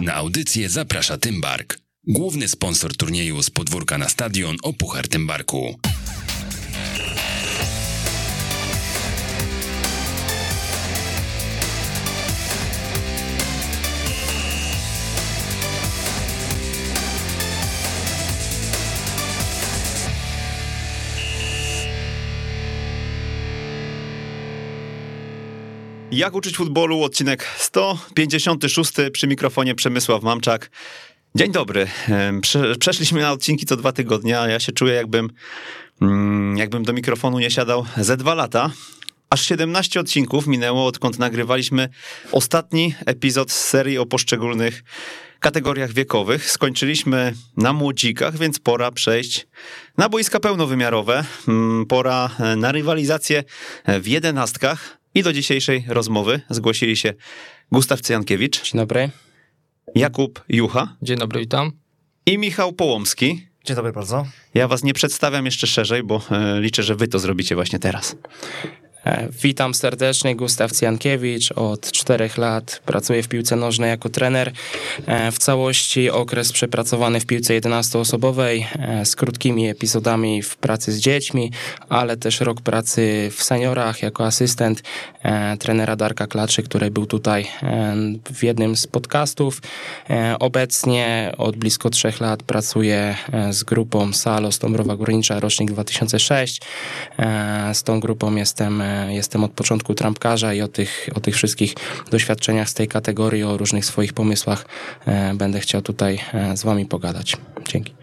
Na audycję zaprasza Tymbark, główny sponsor turnieju z podwórka na stadion o Puchar Tymbarku. Jak uczyć futbolu? Odcinek 156 przy mikrofonie Przemysław Mamczak. Dzień dobry. Przeszliśmy na odcinki co dwa tygodnie, a ja się czuję jakbym, mm, jakbym do mikrofonu nie siadał ze dwa lata. Aż 17 odcinków minęło, odkąd nagrywaliśmy ostatni epizod z serii o poszczególnych kategoriach wiekowych. Skończyliśmy na młodzikach, więc pora przejść na boiska pełnowymiarowe. Mm, Pora e, na rywalizację w jedenastkach. I do dzisiejszej rozmowy zgłosili się Gustaw Cyjankiewicz, Dzień dobry. Jakub Jucha Dzień dobry, witam. i Michał Połomski. Dzień dobry bardzo. Ja was nie przedstawiam jeszcze szerzej, bo e, liczę, że wy to zrobicie właśnie teraz. E, Witam serdecznie, Gustaw Cjankiewicz. Od czterech lat pracuję w piłce nożnej jako trener. E, W całości okres przepracowany w piłce 11-osobowej e, z krótkimi epizodami w pracy z dziećmi, ale też rok pracy w seniorach jako asystent trenera Darka Klaczy, który był tutaj w jednym z podcastów. Obecnie od blisko trzech lat pracuję z grupą Salo Stąbrowa Górnicza, rocznik 2006. E, Z tą grupą jestem, jestem od początku trampkarza i o tych, o tych wszystkich doświadczeniach z tej kategorii, o różnych swoich pomysłach e, będę chciał tutaj e, z wami pogadać. Dzięki.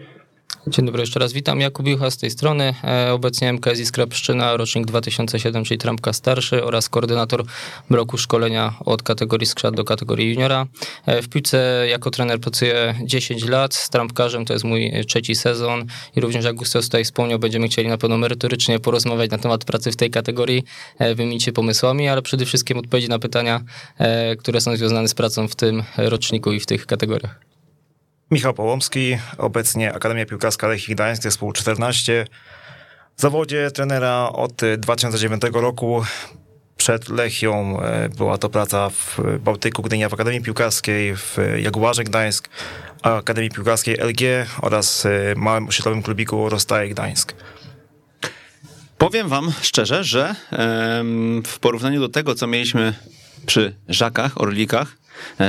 Dzień dobry, jeszcze raz witam. Jakub Jucha z tej strony. E, Obecnie MKS Iskra Pszczyna, rocznik 2007, czyli trampka starszy oraz koordynator bloku szkolenia od kategorii skrzat do kategorii juniora. E, W piłce jako trener pracuję 10 lat, z trampkarzem to jest mój trzeci sezon i również jak Gustav tutaj wspomniał, będziemy chcieli na pewno merytorycznie porozmawiać na temat pracy w tej kategorii, e, wymienić się pomysłami, ale przede wszystkim odpowiedzieć na pytania, które są związane z pracą w tym roczniku i w tych kategoriach. Michał Połomski, obecnie Akademia Piłkarska Lechii Gdańsk, zespół 14. W zawodzie trenera od 2009 roku. Przed Lechią e, była to praca w Bałtyku Gdynia w Akademii Piłkarskiej, w Jaguarze Gdańsk, Akademii Piłkarskiej LG oraz e, małym osiedlowym klubiku Rostaje Gdańsk. Powiem wam szczerze, że w porównaniu do tego, co mieliśmy przy Żakach, Orlikach,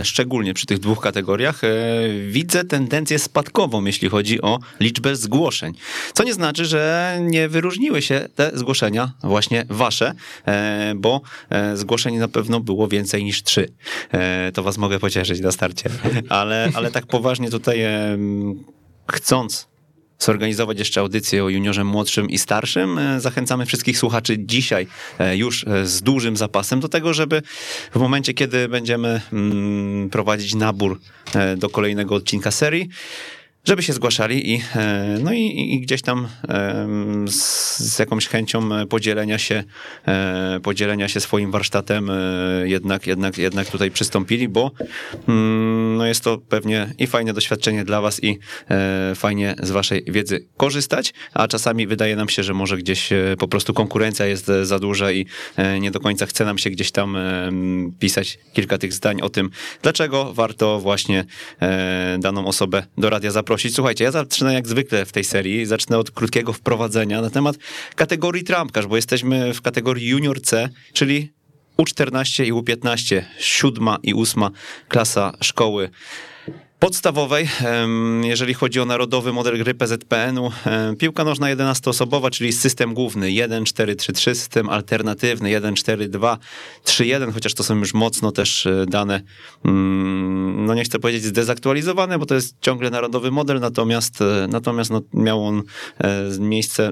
szczególnie przy tych dwóch kategoriach, e, widzę tendencję spadkową, jeśli chodzi o liczbę zgłoszeń. Co nie znaczy, że nie wyróżniły się te zgłoszenia, właśnie wasze, e, bo e, zgłoszeń na pewno było więcej niż trzy. E, To was mogę pocieszyć na starcie. Ale, ale tak poważnie tutaj chcąc zorganizować jeszcze audycję o juniorze młodszym i starszym. E, Zachęcamy wszystkich słuchaczy dzisiaj e, już e, z dużym zapasem do tego, żeby w momencie, kiedy będziemy mm, prowadzić nabór do kolejnego odcinka serii, żeby się zgłaszali i, no i, i gdzieś tam z, z jakąś chęcią podzielenia się, podzielenia się swoim warsztatem jednak, jednak, jednak tutaj przystąpili, bo mm, no jest to pewnie i fajne doświadczenie dla was i e, fajnie z waszej wiedzy korzystać, a czasami wydaje nam się, że może gdzieś e, po prostu konkurencja jest e, za duża i nie do końca chce nam się gdzieś tam pisać kilka tych zdań o tym, dlaczego warto właśnie daną osobę do radia zaprosić. Słuchajcie, ja zacznę jak zwykle w tej serii, zacznę od krótkiego wprowadzenia na temat kategorii trampkarz, bo jesteśmy w kategorii junior C, czyli U14 i U15, siódma i ósma klasa szkoły podstawowej, jeżeli chodzi o narodowy model gry PZPN-u. Piłka nożna 11-osobowa, czyli system główny 1-4-3-3, system alternatywny 1-4-2-3-1, chociaż to są już mocno też e, dane, mm, no nie chcę powiedzieć zdezaktualizowane, bo to jest ciągle narodowy model, natomiast, e, natomiast no, miał on e, miejsce,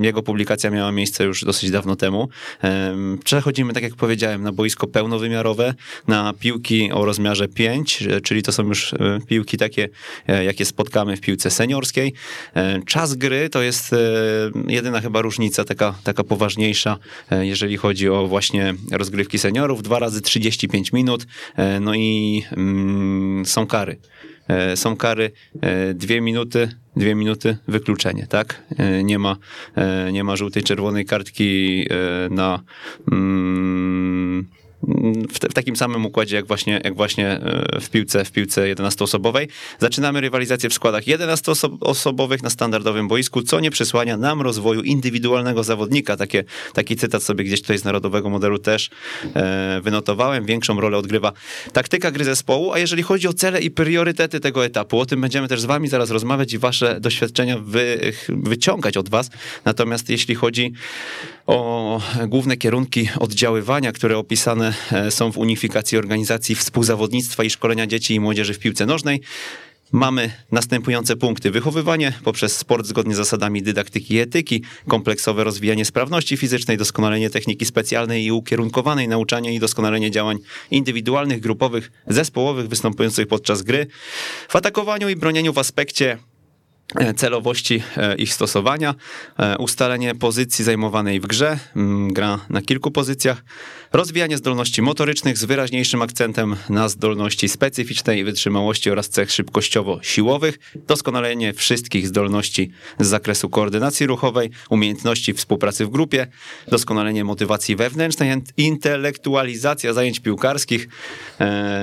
jego publikacja miała miejsce już dosyć dawno temu. Em, Przechodzimy, tak jak powiedziałem, na boisko pełnowymiarowe, na piłki o rozmiarze 5, e, czyli to są już piłki takie, e, jakie spotkamy w piłce seniorskiej. E, Czas gry to jest e, jedyna chyba różnica, taka, taka poważniejsza, jeżeli chodzi o właśnie rozgrywki seniorów. Dwa razy 35 minut, no i mm, są kary. Są kary dwie minuty, dwie minuty wykluczenie, tak? Nie ma, nie ma żółtej, czerwonej kartki na, mm, w, te, w, takim samym układzie jak właśnie, jak właśnie e, w piłce, w piłce 11-osobowej. Zaczynamy rywalizację w składach 11-osobowych na standardowym boisku, co nie przysłania nam rozwoju indywidualnego zawodnika. Takie, taki cytat sobie gdzieś tutaj z narodowego modelu też e, wynotowałem. Większą rolę odgrywa taktyka gry zespołu, a jeżeli chodzi o cele i priorytety tego etapu, o tym będziemy też z wami zaraz rozmawiać i wasze doświadczenia wy, wyciągać od was. Natomiast jeśli chodzi o główne kierunki oddziaływania, które opisane e, są w unifikacji organizacji współzawodnictwa i szkolenia dzieci i młodzieży w piłce nożnej. Mamy następujące punkty. Wychowywanie poprzez sport zgodnie z zasadami dydaktyki i etyki, kompleksowe rozwijanie sprawności fizycznej, doskonalenie techniki specjalnej i ukierunkowanej, nauczanie i doskonalenie działań indywidualnych, grupowych, zespołowych występujących podczas gry. W atakowaniu i bronieniu w aspekcie celowości e, ich stosowania, e, ustalenie pozycji zajmowanej w grze, mm, gra na kilku pozycjach, rozwijanie zdolności motorycznych z wyraźniejszym akcentem na zdolności specyficznej wytrzymałości oraz cech szybkościowo-siłowych, doskonalenie wszystkich zdolności z zakresu koordynacji ruchowej, umiejętności współpracy w grupie, doskonalenie motywacji wewnętrznej, intelektualizacja zajęć piłkarskich,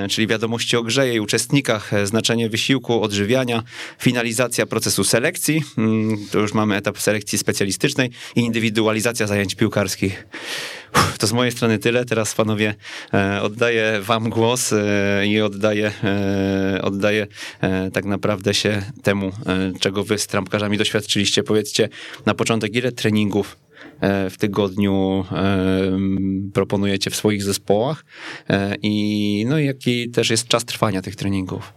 czyli wiadomości o grze, jej uczestnikach, znaczenie wysiłku, odżywiania, finalizacja procesu procesu selekcji, mm, to już mamy etap selekcji specjalistycznej i indywidualizacja zajęć piłkarskich. To z mojej strony tyle. Teraz panowie e, oddaję wam głos e, i oddaję, e, oddaję tak naprawdę się temu, czego wy z trampkarzami doświadczyliście. Powiedzcie na początek, ile treningów w tygodniu proponujecie w swoich zespołach i no, jaki też jest czas trwania tych treningów?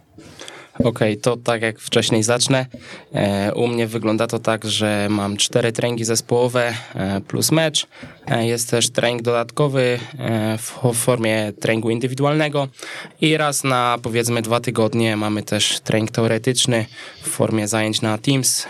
Okej, okay, to tak jak wcześniej zacznę. E, u mnie wygląda to tak, że mam cztery treningi zespołowe e, plus mecz. E, jest też trening dodatkowy w formie treningu indywidualnego i raz na powiedzmy dwa tygodnie mamy też trening teoretyczny w formie zajęć na Teams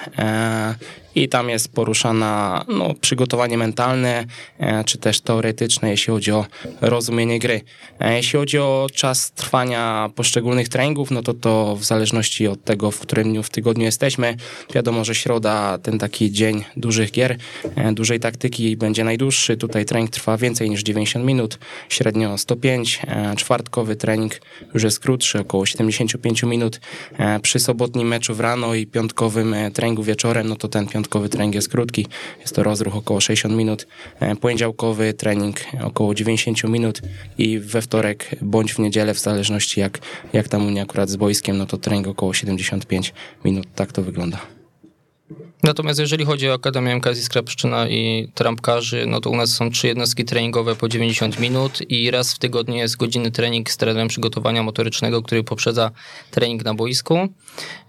i tam jest poruszana no, przygotowanie mentalne, e, czy też teoretyczne, jeśli chodzi o rozumienie gry. E, jeśli chodzi o czas trwania poszczególnych treningów, no to to w zależności od tego, w którym dniu w tygodniu jesteśmy. Wiadomo, że środa, ten taki dzień dużych gier, e, dużej taktyki będzie najdłuższy. Tutaj trening trwa więcej niż 90 minut, średnio 105. Czwartkowy trening już jest krótszy, około 75 minut. Przy sobotnim meczu w rano i piątkowym treningu wieczorem, no to ten piątkowy trening jest krótki, jest to rozruch około 60 minut, e, poniedziałkowy trening około 90 minut i we wtorek bądź w niedzielę, w zależności jak, jak tam u mnie akurat z boiskiem, no to trening około 75 minut, tak to wygląda. Natomiast jeżeli chodzi o Akademię MKZ Skrapszczyna i trampkarzy, no to u nas są trzy jednostki treningowe po 90 minut i raz w tygodniu jest godzinny trening z trenerem przygotowania motorycznego, który poprzedza trening na boisku.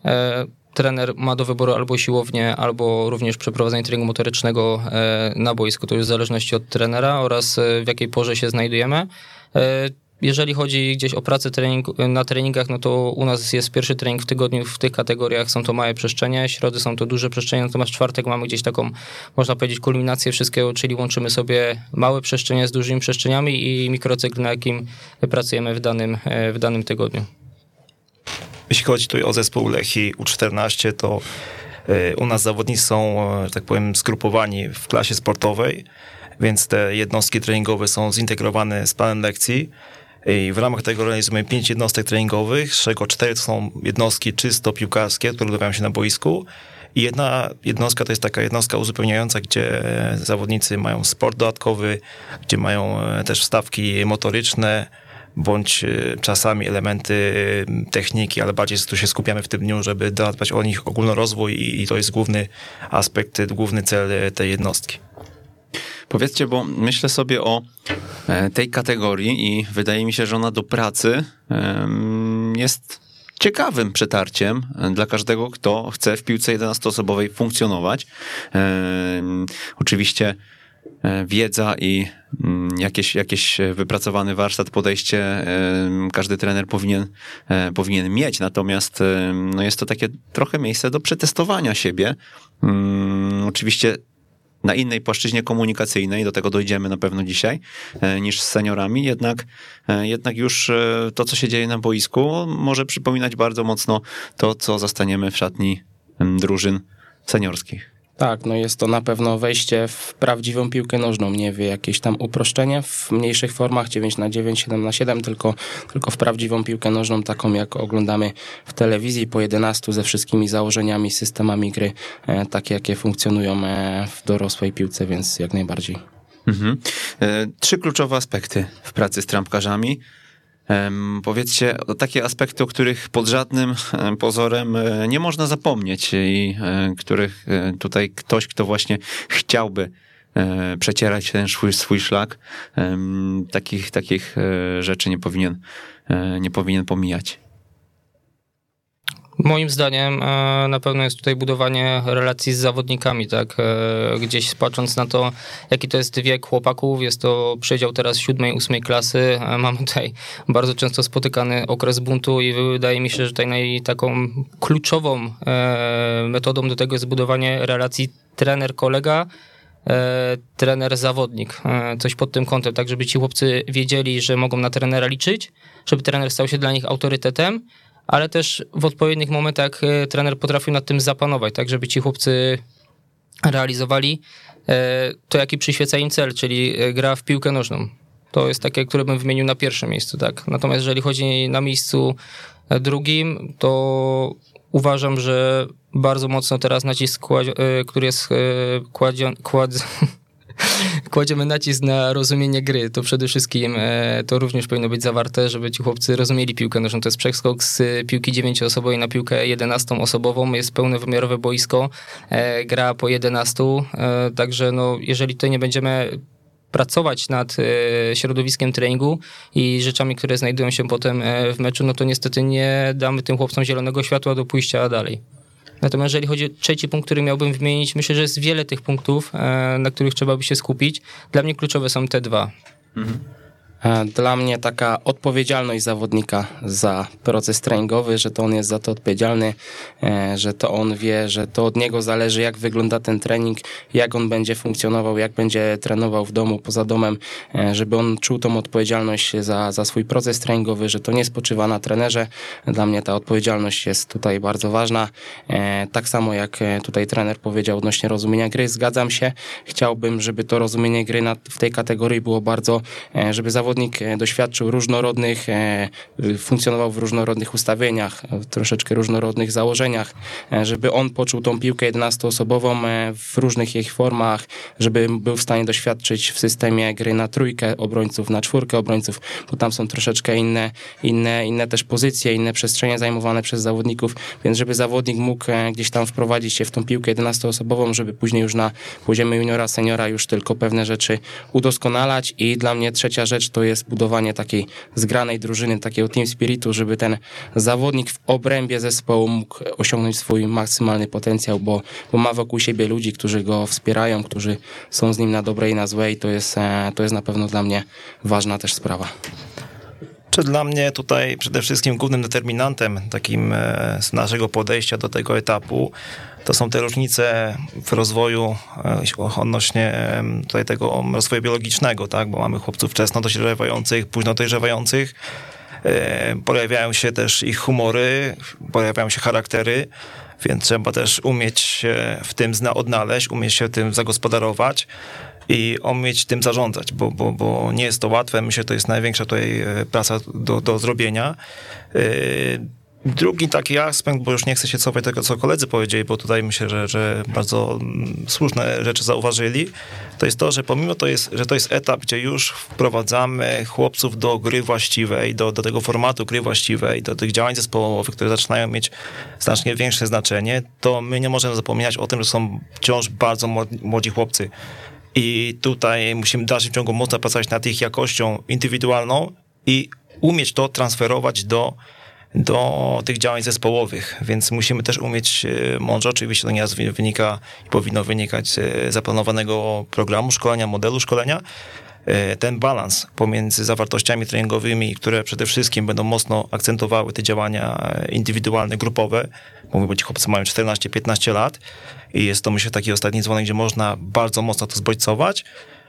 E, trener ma do wyboru albo siłownię, albo również przeprowadzenie treningu motorycznego e, na boisku. To już w zależności od trenera oraz e, w jakiej porze się znajdujemy. E, jeżeli chodzi gdzieś o pracę trening, na treningach, no to u nas jest pierwszy trening w tygodniu w tych kategoriach, są to małe przestrzenie, środy są to duże przestrzenie, natomiast czwartek mamy gdzieś taką, można powiedzieć, kulminację wszystkiego, czyli łączymy sobie małe przestrzenie z dużymi przestrzeniami i mikrocykl, na jakim pracujemy w danym, w danym tygodniu. Jeśli chodzi tutaj o zespół Lechi U14, to e, u nas zawodnicy są, e, tak powiem, skrupowani w klasie sportowej, więc te jednostki treningowe są zintegrowane z planem lekcji. I w ramach tego realizujemy pięć jednostek treningowych, z czego cztery to są jednostki czysto piłkarskie, które odbywają się na boisku. I jedna jednostka to jest taka jednostka uzupełniająca, gdzie zawodnicy mają sport dodatkowy, gdzie mają e, też wstawki motoryczne, bądź e, czasami elementy e, techniki, ale bardziej tu się skupiamy w tym dniu, żeby zadbać o nich ogólnorozwój i, to jest główny aspekt, główny cel e, tej jednostki. Powiedzcie, bo myślę sobie o tej kategorii i wydaje mi się, że ona do pracy jest ciekawym przetarciem dla każdego, kto chce w piłce 11-osobowej funkcjonować. Oczywiście E, wiedza i mm, jakieś, jakieś wypracowany warsztat, podejście e, każdy trener powinien, e, powinien mieć. Natomiast no jest to takie trochę miejsce do przetestowania siebie. Mm, oczywiście na innej płaszczyźnie komunikacyjnej, do tego dojdziemy na pewno dzisiaj, niż z seniorami, jednak, jednak już to, co się dzieje na boisku, może przypominać bardzo mocno to, co zastaniemy w szatni drużyn seniorskich. Tak, no jest to na pewno wejście w prawdziwą piłkę nożną, nie wie jakieś tam uproszczenie w mniejszych formach 9 na 9, 7 na 7, tylko, tylko w prawdziwą piłkę nożną, taką jak oglądamy w telewizji po 11 ze wszystkimi założeniami, systemami gry, e, takie jakie funkcjonują e, w dorosłej piłce, więc jak najbardziej. Mhm. E, trzy kluczowe aspekty w pracy z trampkarzami. Powiedzcie takie aspekty, o których pod żadnym pozorem e, nie można zapomnieć i e, których e, tutaj ktoś, kto właśnie chciałby przecierać ten swój, swój szlak, takich, takich rzeczy nie powinien, nie powinien pomijać. Moim zdaniem e, na pewno jest tutaj budowanie relacji z zawodnikami, tak? E, gdzieś patrząc na to, jaki to jest wiek chłopaków, jest to przedział teraz siódmej, ósmej klasy. E, mamy tutaj bardzo często spotykany okres buntu i wydaje mi się, że tutaj naj, taką kluczową metodą do tego jest budowanie relacji trener-kolega, trener-zawodnik. Coś pod tym kątem, tak żeby ci chłopcy wiedzieli, że mogą na trenera liczyć, żeby trener stał się dla nich autorytetem, ale też w odpowiednich momentach e, trener potrafił nad tym zapanować, tak żeby ci chłopcy realizowali e, to, jaki przyświeca im cel, czyli e, gra w piłkę nożną. To jest takie, które bym wymienił na pierwszym miejscu, tak. Natomiast jeżeli chodzi na miejscu drugim, to uważam, że bardzo mocno teraz nacisk, który jest kładzie, kład, kładziemy nacisk na rozumienie gry. To przede wszystkim e, to również powinno być zawarte, żeby ci chłopcy rozumieli piłkę nożną. To jest przeskok z piłki dziewięcioosobowej na piłkę jedenastoosobową. Jest pełnowymiarowe boisko, e, gra po 11, e, także no, jeżeli tutaj nie będziemy pracować nad środowiskiem treningu i rzeczami, które znajdują się potem w meczu, no to niestety nie damy tym chłopcom zielonego światła do pójścia dalej. Natomiast jeżeli chodzi o trzeci punkt, który miałbym wymienić, myślę, że jest wiele tych punktów, e, na których trzeba by się skupić. Dla mnie kluczowe są te dwa. Mhm. E, dla mnie taka odpowiedzialność zawodnika za proces treningowy, że to on jest za to odpowiedzialny, e, że to on wie, że to od niego zależy, jak wygląda ten trening, jak on będzie funkcjonował, jak będzie trenował w domu, poza domem, e, żeby on czuł tą odpowiedzialność za, za swój proces treningowy, że to nie spoczywa na trenerze. Dla mnie ta odpowiedzialność jest tutaj bardzo ważna. Tak samo jak tutaj trener powiedział odnośnie rozumienia gry, zgadzam się. Chciałbym, żeby to rozumienie gry w tej kategorii było bardzo, żeby zawodnik zawodnik e, doświadczył różnorodnych, e, funkcjonował w różnorodnych ustawieniach, w troszeczkę różnorodnych założeniach, e, żeby on poczuł tą piłkę 11-osobową w różnych jej formach, żeby był w stanie doświadczyć w systemie gry na trójkę obrońców, na czwórkę obrońców, bo tam są troszeczkę inne, inne, inne też pozycje, inne przestrzenie zajmowane przez zawodników, więc żeby zawodnik mógł gdzieś tam wprowadzić się w tą piłkę 11-osobową, żeby później już na poziomie juniora, seniora już tylko pewne rzeczy udoskonalać. I dla mnie trzecia rzecz to to jest budowanie takiej zgranej drużyny, takiego team spiritu, żeby ten zawodnik w obrębie zespołu mógł osiągnąć swój maksymalny potencjał, bo, bo ma wokół siebie ludzi, którzy go wspierają, którzy są z nim na dobre i na złe i to jest, e, to jest na pewno dla mnie ważna też sprawa. Czy dla mnie tutaj przede wszystkim głównym determinantem takim e, z naszego podejścia do tego etapu to są te różnice w rozwoju e, odnośnie tutaj tego rozwoju biologicznego, tak? bo mamy chłopców wczesno dojrzewających, późno dojrzewających, e, pojawiają się też ich humory, pojawiają się charaktery, więc trzeba też umieć się w tym odnaleźć, umieć się tym zagospodarować i umieć tym zarządzać, bo, bo, bo nie jest to łatwe. Myślę, że to jest największa tutaj e, praca do, do zrobienia. Drugi taki aspekt, bo już nie chcę się cofać tego, co koledzy powiedzieli, bo tutaj myślę, że, że bardzo mm, słuszne rzeczy zauważyli, to jest to, że pomimo to jest, że to jest etap, gdzie już wprowadzamy chłopców do gry właściwej, do, do tego formatu gry właściwej, do tych działań zespołowych, które zaczynają mieć znacznie większe znaczenie, to my nie możemy zapominać o tym, że są wciąż bardzo młodzi chłopcy. I tutaj musimy w dalszym ciągu mocno pracować nad ich jakością indywidualną i umieć to transferować do do tych działań zespołowych, więc musimy też umieć e, mądrze, oczywiście to nie wynika i powinno wynikać z zaplanowanego programu szkolenia, modelu szkolenia, e, ten balans pomiędzy zawartościami treningowymi, które przede wszystkim będą mocno akcentowały te działania indywidualne, grupowe, mówię, bo ci chłopcy mają 14-15 lat i jest to myślę taki ostatni dzwonek, gdzie można bardzo mocno to zbodźcować, E,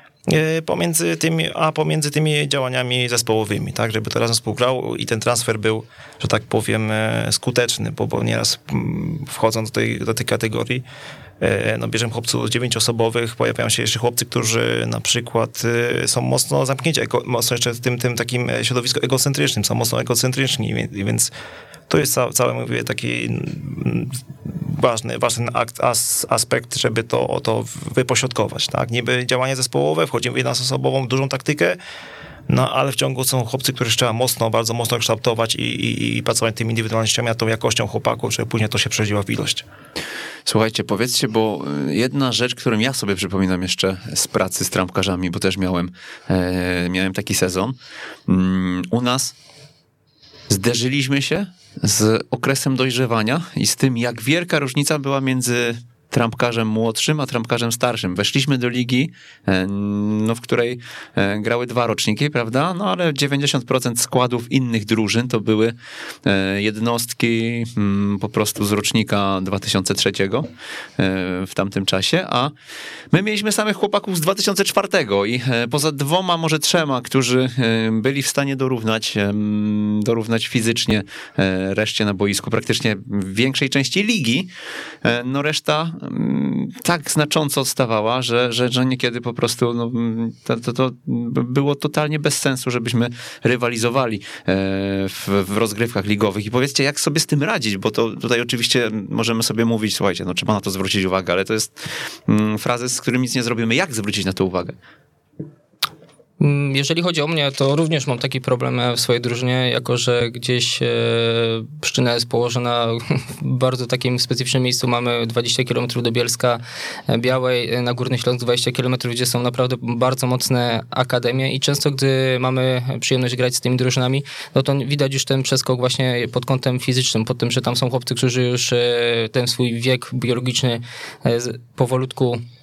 pomiędzy tymi, a pomiędzy tymi działaniami zespołowymi, tak, żeby to razem współgrało i ten transfer był, że tak powiem, e, skuteczny, bo, bo nieraz mm, wchodząc do tej, do tej kategorii, e, no bierzemy chłopców dziewięcioosobowych, pojawiają się jeszcze chłopcy, którzy na przykład e, są mocno zamknięci, mocno jeszcze w tym, tym takim środowisku egocentrycznym, są mocno egocentryczni, więc to jest cały, cały mówię, taki mm, ważny, ważny as, aspekt, żeby to, to wypośrodkować. Tak? Niby działanie zespołowe, wchodzimy w jednoosobową, dużą taktykę, no ale w ciągu są chłopcy, których trzeba mocno, bardzo mocno kształtować i, i, i pracować tymi indywidualnościami, a tą jakością chłopaków, żeby później to się przerodziło w ilość. Słuchajcie, powiedzcie, bo y, jedna rzecz, którą ja sobie przypominam jeszcze z pracy z trampkarzami, bo też miałem, e, miałem taki sezon. Mm, u nas zderzyliśmy się z okresem dojrzewania i z tym, jak wielka różnica była między trampkarzem młodszym, a trampkarzem starszym. Weszliśmy do ligi, e, no, w której e, grały dwa roczniki, prawda? No ale 90% składów innych drużyn to były e, jednostki mm, po prostu z rocznika 2003 w tamtym czasie, a my mieliśmy samych chłopaków z 2004 i poza dwoma, może trzema, którzy byli w stanie dorównać, dorównać fizycznie reszcie na boisku, praktycznie w większej części ligi, no reszta tak znacząco odstawała, że, że, że niekiedy po prostu no, mm, to, to, to, było totalnie bez sensu, żebyśmy rywalizowali e, w, w, rozgrywkach ligowych. I powiedzcie, jak sobie z tym radzić, bo to tutaj oczywiście możemy sobie mówić, słuchajcie, no trzeba na to zwrócić uwagę, ale to jest mm, frazy, z którymi nic nie zrobimy. Jak zwrócić na to uwagę? Mm, jeżeli chodzi o mnie, to również mam taki problem w swojej drużynie, jako że gdzieś e, Pszczyna jest położona w bardzo takim specyficznym miejscu. Mamy 20 km do Bielska e, Białej, e, na Górny Śląsk 20 km, gdzie są naprawdę bardzo mocne akademie i często, gdy mamy przyjemność grać z tymi drużynami, no to widać już ten przeskok właśnie pod kątem fizycznym, pod tym, że tam są chłopcy, którzy już ten swój wiek biologiczny powolutku E,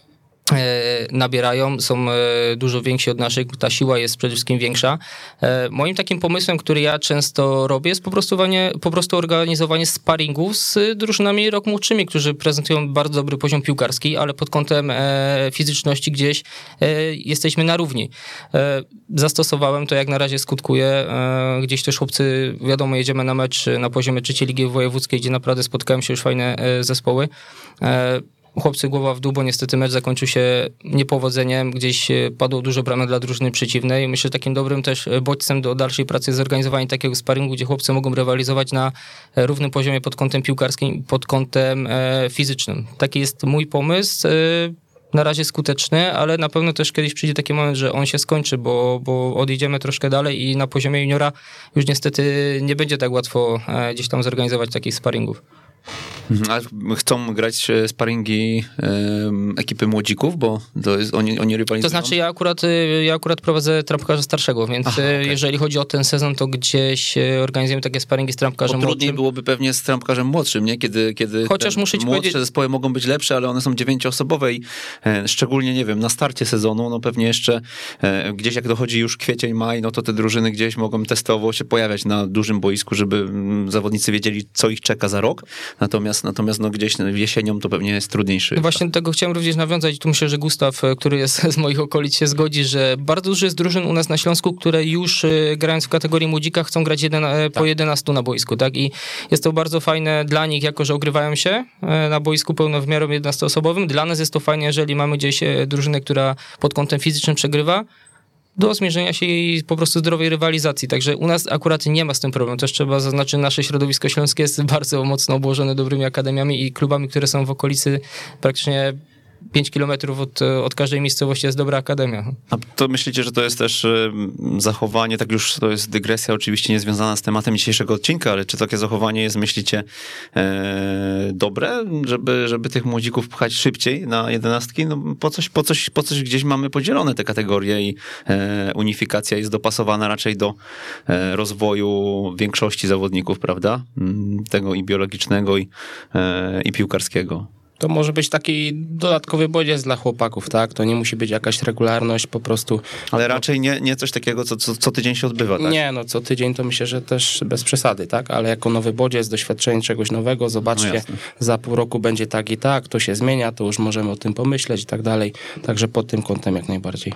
nabierają, są e, dużo więksi od naszych, ta siła jest przede wszystkim większa. E, moim takim pomysłem, który ja często robię, jest po prostu, po prostu organizowanie sparingów z drużynami rok młodszymi, którzy prezentują bardzo dobry poziom piłkarski, ale pod kątem fizyczności gdzieś jesteśmy na równi. Zastosowałem to, jak na razie skutkuje. Gdzieś też chłopcy, wiadomo, jedziemy na mecz na poziomie trzeciej ligi wojewódzkiej, gdzie naprawdę spotkają się już fajne zespoły chłopcy głowa w dół, bo niestety mecz zakończył się niepowodzeniem, gdzieś e, padło dużo bramek dla drużyny przeciwnej. Myślę, że takim dobrym też e, bodźcem do dalszej pracy jest zorganizowanie takiego sparingu, gdzie chłopcy mogą rywalizować na e, równym poziomie pod kątem piłkarskim, pod kątem fizycznym. Taki jest mój pomysł na razie skuteczny, ale na pewno też kiedyś przyjdzie taki moment, że on się skończy, bo, bo odjedziemy troszkę dalej i na poziomie juniora już niestety nie będzie tak łatwo gdzieś tam zorganizować takich sparingów. Mhm, a chcą grać e, sparingi um, ekipy młodzików, bo to jest, oni, oni rywalizują? To znaczy ja akurat, y, ja akurat prowadzę trampkarza starszego, więc Aha, okay. jeżeli chodzi o ten sezon, to gdzieś organizujemy takie sparingi z trampkarzem młodszym. Trudniej byłoby pewnie z trampkarzem młodszym, nie? Kiedy, kiedy Chociaż muszę ci młodsze powiedzieć... zespoły mogą być lepsze, ale one są dziewięcioosobowe i e, szczególnie, nie wiem, na starcie sezonu, no pewnie jeszcze e, gdzieś jak dochodzi już kwiecień, maj, no to te drużyny gdzieś mogą testowo się pojawiać na dużym boisku, żeby mm, zawodnicy wiedzieli, co ich czeka za rok. Natomiast, natomiast natomiast no gdzieś jesienią to pewnie jest trudniejszy. No właśnie do tego chciałem również nawiązać. Tu myślę, że Gustaw, e, który jest z moich okolic, się zgodzi, że bardzo dużo jest drużyn u nas na Śląsku, które już e, grając w kategorii młodzika chcą grać jeden, e, tak. po 11 na boisku, tak? I jest to bardzo fajne dla nich, jako że ogrywają się na boisku pełnowymiarowym 11-osobowym. Dla nas jest to fajne, jeżeli mamy gdzieś drużynę, która pod kątem fizycznym przegrywa, do zmierzenia się i po prostu zdrowej rywalizacji. Także u nas akurat nie ma z tym problemu. Też trzeba zaznaczyć, nasze środowisko śląskie jest bardzo mocno obłożone dobrymi akademiami i klubami, które są w okolicy praktycznie 5 kilometrów od, od każdej miejscowości jest dobra akademia. A to myślicie, że to jest też zachowanie, tak już to jest dygresja oczywiście niezwiązana z tematem dzisiejszego odcinka, ale czy takie zachowanie jest, myślicie, e, dobre, żeby, żeby tych młodzików pchać szybciej na jedenastki? No po coś, po coś, po coś gdzieś mamy podzielone te kategorie i e, unifikacja jest dopasowana raczej do e, rozwoju większości zawodników, prawda? Mm, tego i biologicznego, i, e, i piłkarskiego. To może być taki dodatkowy bodziec dla chłopaków, tak? To nie musi być jakaś regularność, po prostu. Ale raczej nie, nie coś takiego, co, co, co tydzień się odbywa, tak? Nie, no co tydzień to myślę, że też bez przesady, tak? Ale jako nowy bodziec, doświadczenie czegoś nowego, zobaczcie, no za pół roku będzie tak i tak, to się zmienia, to już możemy o tym pomyśleć i tak dalej. Także pod tym kątem jak najbardziej.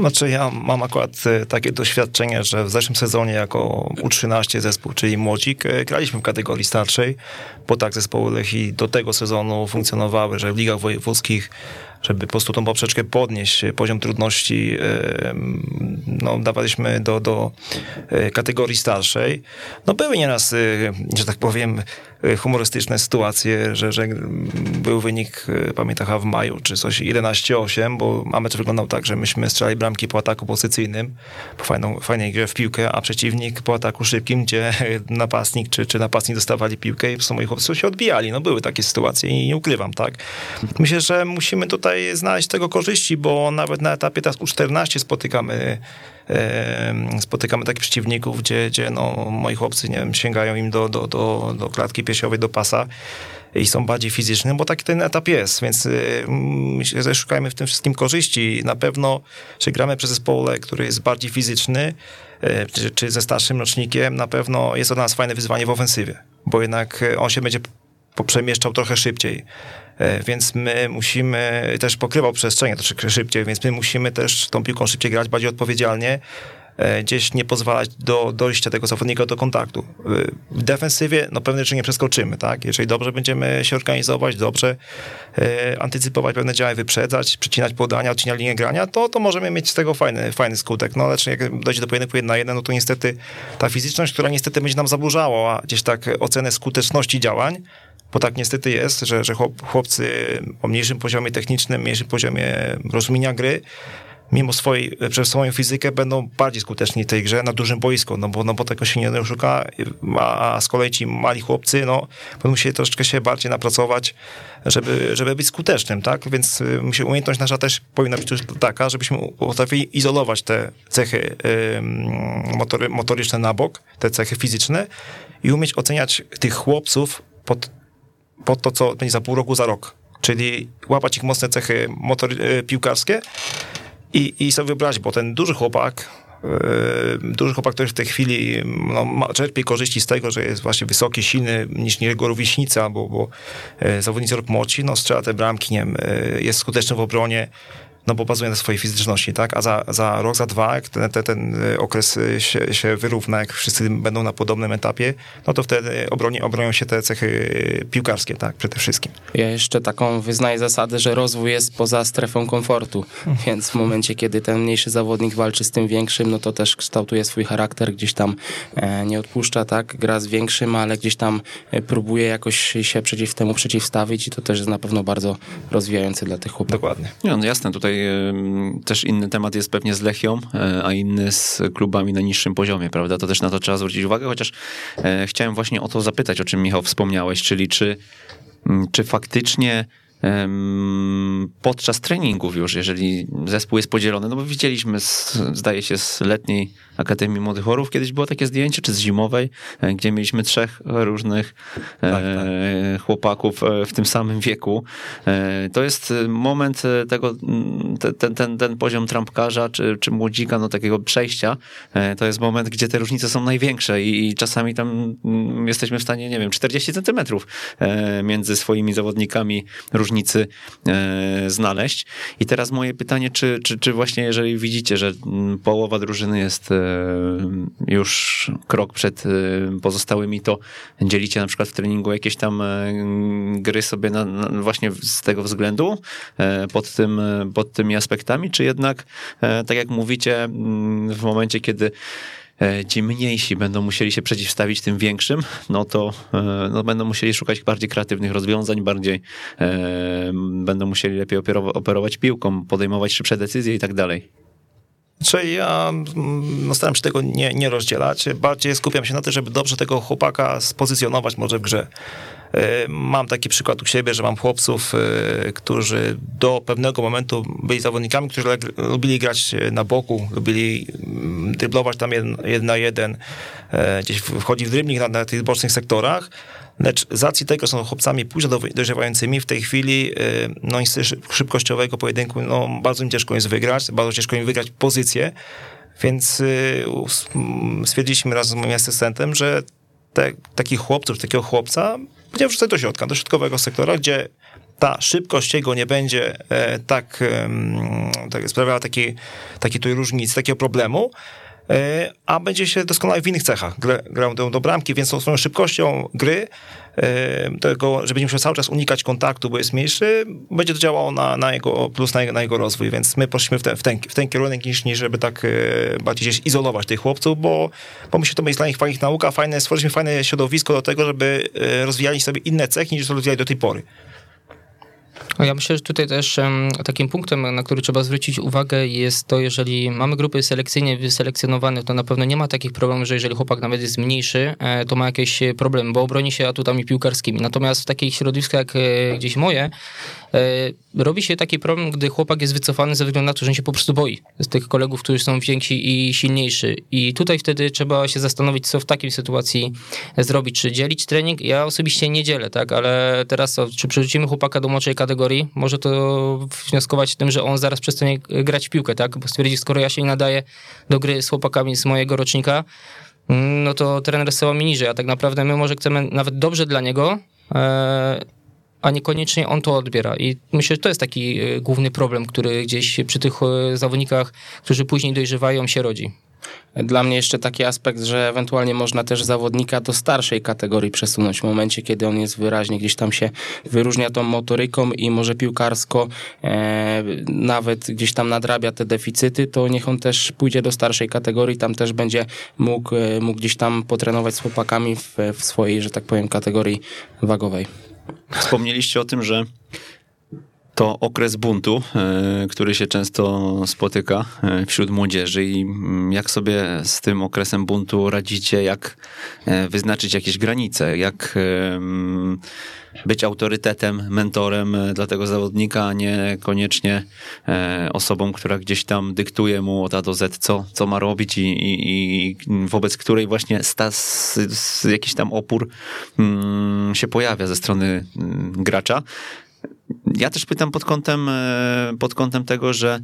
Znaczy ja mam akurat e, takie doświadczenie, że w zeszłym sezonie jako U13 zespół, czyli Młodzik, e, graliśmy w kategorii starszej, bo tak zespoły Lechi do tego sezonu funkcjonowały, że w ligach wojewódzkich żeby po prostu tą poprzeczkę podnieść, e, poziom trudności no, dawaliśmy do, do kategorii starszej. No były nieraz, że tak powiem, humorystyczne sytuacje, że, że był wynik, pamiętam, w maju, czy coś 11-8, bo mecz wyglądał tak, że myśmy strzelali bramki po ataku pozycyjnym, po fajną, fajnej grze w piłkę, a przeciwnik po ataku szybkim, gdzie napastnik czy, czy napastnik dostawali piłkę i moi chłopcy się odbijali. No były takie sytuacje i nie ukrywam, tak. Myślę, że musimy tutaj znaleźć tego korzyści, bo nawet na etapie teraz U14 spotykamy spotykamy takich przeciwników, gdzie, gdzie no, moi chłopcy nie wiem, sięgają im do, do, do, do klatki piersiowej, do pasa i są bardziej fizyczni, bo taki ten etap jest, więc y, myślę, szukajmy w tym wszystkim korzyści. Na pewno, że gramy przez zespole, który jest bardziej fizyczny, y, czy, czy ze starszym rocznikiem, na pewno jest to dla nas fajne wyzwanie w ofensywie, bo jednak y, on się będzie poprzemieszczał trochę szybciej. Więc my musimy, też pokrywał przestrzenie troszkę szybciej, więc my musimy też tą piłką szybciej grać, bardziej odpowiedzialnie, E, gdzieś nie pozwalać do dojścia tego zawodnika do kontaktu. E, w defensywie no pewne rzeczy nie przeskoczymy, tak? Jeżeli dobrze będziemy się organizować, dobrze e, antycypować pewne działy, wyprzedzać, przycinać podania, odcinać linię grania, to, to możemy mieć z tego fajny, fajny skutek. No lecz jak dojdzie do pojedynku 1 na 1, no to niestety ta fizyczność, która niestety będzie nam zaburzała gdzieś tak ocenę skuteczności działań, bo tak niestety jest, że, że chłopcy o mniejszym poziomie technicznym, mniejszym poziomie rozumienia gry, mimo swojej, przez swoją fizykę będą bardziej skuteczni w tej grze na dużym boisku, no bo, no bo tego się nie oszuka, a, z kolei ci mali chłopcy, no, będą musieli troszeczkę się bardziej napracować, żeby, żeby być skutecznym, tak? Więc y, myślę, umiejętność nasza też powinna być taka, żebyśmy potrafili izolować te cechy motory, motoryczne na bok, te cechy fizyczne i umieć oceniać tych chłopców pod, pod to, co będzie za pół roku, za rok. Czyli łapać ich mocne cechy motor, y, piłkarskie i, i sobie wyobrazić, bo ten duży chłopak, yy, duży chłopak, który w tej chwili no, ma, czerpie korzyści z tego, że jest właśnie wysoki, silny niż jego rówieśnica, bo, bo yy, zawodnicy rok młodsi, no strzela te bramki, nie wiem, jest skuteczny w obronie, no bo bazuje na swojej fizyczności, tak? A za, za rok, za dwa, jak ten, ten, ten okres się, się wyrówna, jak wszyscy będą na podobnym etapie, no to wtedy obroni, obronią się te cechy piłkarskie, tak? Przede wszystkim. Ja jeszcze taką wyznaję zasadę, że rozwój jest poza strefą komfortu, więc w momencie, kiedy ten mniejszy zawodnik walczy z tym większym, no to też kształtuje swój charakter, gdzieś tam e, nie odpuszcza, tak? Gra z większym, ale gdzieś tam e, próbuje jakoś się przeciw temu przeciwstawić i to też jest na pewno bardzo rozwijające dla tych chłopaków. Dokładnie. No, jasne, tutaj też inny temat jest pewnie z Lechią, e, a inny z klubami na niższym poziomie, prawda? To też na to trzeba zwrócić uwagę, chociaż e, chciałem właśnie o to zapytać, o czym Michał wspomniałeś, czyli czy, czy faktycznie podczas treningów już, jeżeli zespół jest podzielony, no bo widzieliśmy, z, zdaje się, z letniej Akademii Młodych Orów kiedyś było takie zdjęcie, czy z zimowej, e, gdzie mieliśmy trzech różnych e, tak, tak. chłopaków e, w tym samym wieku. To jest moment tego, ten, ten, ten poziom trampkarza, czy, czy młodzika, no takiego przejścia, to jest moment, gdzie te różnice są największe i, i czasami tam mm, jesteśmy w stanie, nie wiem, 40 centymetrów między swoimi zawodnikami różnicy znaleźć. I teraz moje pytanie, czy, czy, czy właśnie jeżeli widzicie, że mm, połowa drużyny jest już krok przed y, pozostałymi, to dzielicie na przykład w treningu jakieś tam e, gry sobie na, na właśnie z tego względu pod, tym, pod tymi aspektami, czy jednak, tak jak mówicie, mm, w momencie, kiedy ci mniejsi będą musieli się przeciwstawić tym większym, no to no będą musieli szukać bardziej kreatywnych rozwiązań, bardziej e, będą musieli lepiej operować piłką, podejmować szybsze decyzje i tak dalej. Czyli ja no, staram się tego nie, nie rozdzielać. Bardziej skupiam się na tym, żeby dobrze tego chłopaka spozycjonować może w grze. E, mam taki przykład u siebie, że mam chłopców, e, którzy do pewnego momentu byli zawodnikami, którzy lubili grać na boku, lubili mm, dryblować tam jeden, jeden na jeden, e, gdzieś wchodzi w drybling na, na tych bocznych sektorach, Lecz z racji tego, są chłopcami późno dojrzewającymi, w tej chwili no, szybkościowego pojedynku no, bardzo im ciężko jest wygrać, bardzo ciężko im wygrać pozycję, więc stwierdziliśmy razem z moim asystentem, że te, takich chłopców, takiego chłopca będziemy wrzucać do środka, do środkowego sektora, gdzie ta szybkość jego nie będzie e, tak, tak sprawiała takiej, takiej tutaj różnicy, takiego problemu, a będzie się doskonale w innych cechach. Grał do, bramki, więc tą swoją szybkością gry, tego, że będzie musiał cały czas unikać kontaktu, bo jest mniejszy, będzie to działało na, na jego plus, na jego, na jego rozwój, więc my poszliśmy w, w, ten, w ten kierunek niż, niż żeby tak bardziej gdzieś izolować tych chłopców, bo, bo myślę, że to będzie dla nich fajna nauka, fajne, stworzyliśmy fajne środowisko do tego, żeby rozwijali sobie inne cechy niż rozwijali do tej pory. Ja myślę, że tutaj też takim punktem, na który trzeba zwrócić uwagę jest to, jeżeli mamy grupy selekcyjnie wyselekcjonowane, to na pewno nie ma takich problemów, że jeżeli chłopak nawet jest mniejszy, e, to ma jakieś problemy, bo obroni się atutami piłkarskimi. Natomiast w takich środowiskach jak e, gdzieś moje, E, robi się taki problem, gdy chłopak jest wycofany ze względu na to, że się po prostu boi z tych kolegów, którzy są więksi i silniejsi. I tutaj wtedy trzeba się zastanowić, co w takiej sytuacji zrobić. Czy dzielić trening? Ja osobiście nie dzielę, tak, ale teraz czy przerzucimy chłopaka do młodszej kategorii, może to wnioskować tym, że on zaraz przestanie grać w piłkę, tak, bo stwierdzi, skoro ja się nie nadaję do gry z chłopakami z mojego rocznika, no to trener zsyła mi niżej, a tak naprawdę my może chcemy nawet dobrze dla niego, e, a niekoniecznie on to odbiera. I myślę, że to jest taki e, główny problem, który gdzieś przy tych e, zawodnikach, którzy później dojrzewają, się rodzi. Dla mnie jeszcze taki aspekt, że ewentualnie można też zawodnika do starszej kategorii przesunąć w momencie, kiedy on jest wyraźnie gdzieś tam się wyróżnia tą motoryką i może piłkarsko e, nawet gdzieś tam nadrabia te deficyty, to niech on też pójdzie do starszej kategorii, tam też będzie mógł, e, mógł gdzieś tam potrenować z chłopakami w, w swojej, że tak powiem, kategorii wagowej. Wspomnieliście o tym, że to okres buntu, e, który się często spotyka e, wśród młodzieży i mm, jak sobie z tym okresem buntu radzicie, jak e, wyznaczyć jakieś granice, jak mm, być autorytetem, mentorem dla tego zawodnika, a nie koniecznie osobą, która gdzieś tam dyktuje mu od A do Z, co, co ma robić i, i, i wobec której właśnie stas, jakiś tam opór mm, się pojawia ze strony gracza. Ja też pytam pod kątem, e, pod kątem tego, że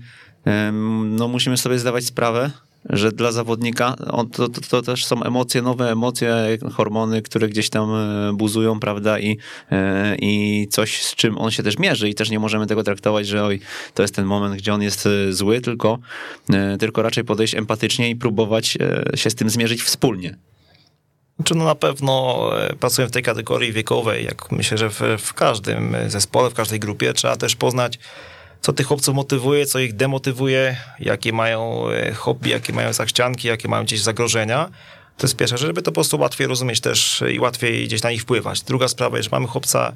no, musimy sobie zdawać sprawę, że dla zawodnika to, to, to, też są emocje, nowe emocje, hormony, które gdzieś tam e, buzują, prawda, i, e, i coś, z czym on się też mierzy i też nie możemy tego traktować, że oj, to jest ten moment, gdzie on jest zły, tylko, tylko raczej podejść empatycznie i próbować się z tym zmierzyć wspólnie. Czy no na pewno e, pracuję w tej kategorii wiekowej, jak myślę, że w, w każdym zespole, w każdej grupie trzeba też poznać, co tych chłopców motywuje, co ich demotywuje, jakie mają e, hobby, jakie mają zachcianki, jakie mają gdzieś zagrożenia. To jest pierwsza rzecz, żeby to po prostu łatwiej rozumieć też i łatwiej gdzieś na nich wpływać. Druga sprawa, jeżeli mamy chłopca,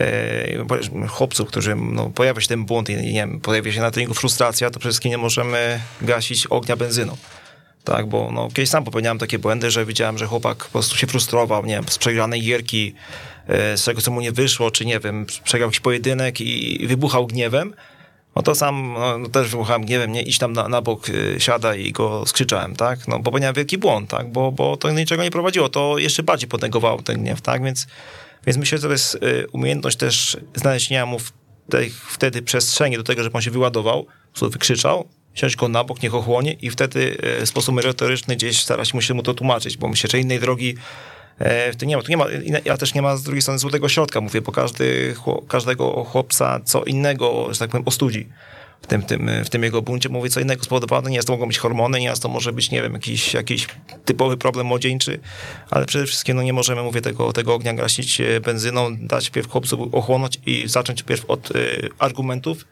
e, chłopców, którzy no, pojawia się ten błąd i nie wiem, pojawia się na treningu frustracja, to przede wszystkim nie możemy gasić ognia benzyną tak, bo no, kiedyś sam popełniałem takie błędy, że widziałem, że chłopak po prostu się frustrował, nie wiem, z przegranej gierki, e, z czego co mu nie wyszło, czy nie wiem, przegrał jakiś pojedynek i wybuchał gniewem, no to sam no, no też wybuchałem gniewem, nie, iść tam na, na bok, y, siada i go skrzyczałem, tak, no popełniałem wielki błąd, tak, bo, bo to niczego nie prowadziło, to jeszcze bardziej potęgowało ten gniew, tak, więc, więc myślę, że to jest y, umiejętność też znalezienia mu w tej, wtedy przestrzeni do tego, żeby on się wyładował, po wykrzyczał, siąść go na bok, niech ochłonie i wtedy e, w sposób merytoryczny gdzieś starać mu się mu to tłumaczyć, bo myślę, że innej drogi e, tu nie ma. Tu nie ma ja też nie ma z drugiej strony złotego środka, mówię, bo każdy, każdego chłopca co innego, że tak powiem, ostudzi w tym, tym, w tym jego buncie. Mówię, co innego spowodowane. Nie jest to mogą być hormony, nie jest to może być, nie wiem, jakiś, jakiś typowy problem młodzieńczy, ale przede wszystkim no, nie możemy, mówię, tego, tego ognia gasić e, benzyną, dać pierw chłopcu ochłonąć i zacząć pierw od y, argumentów,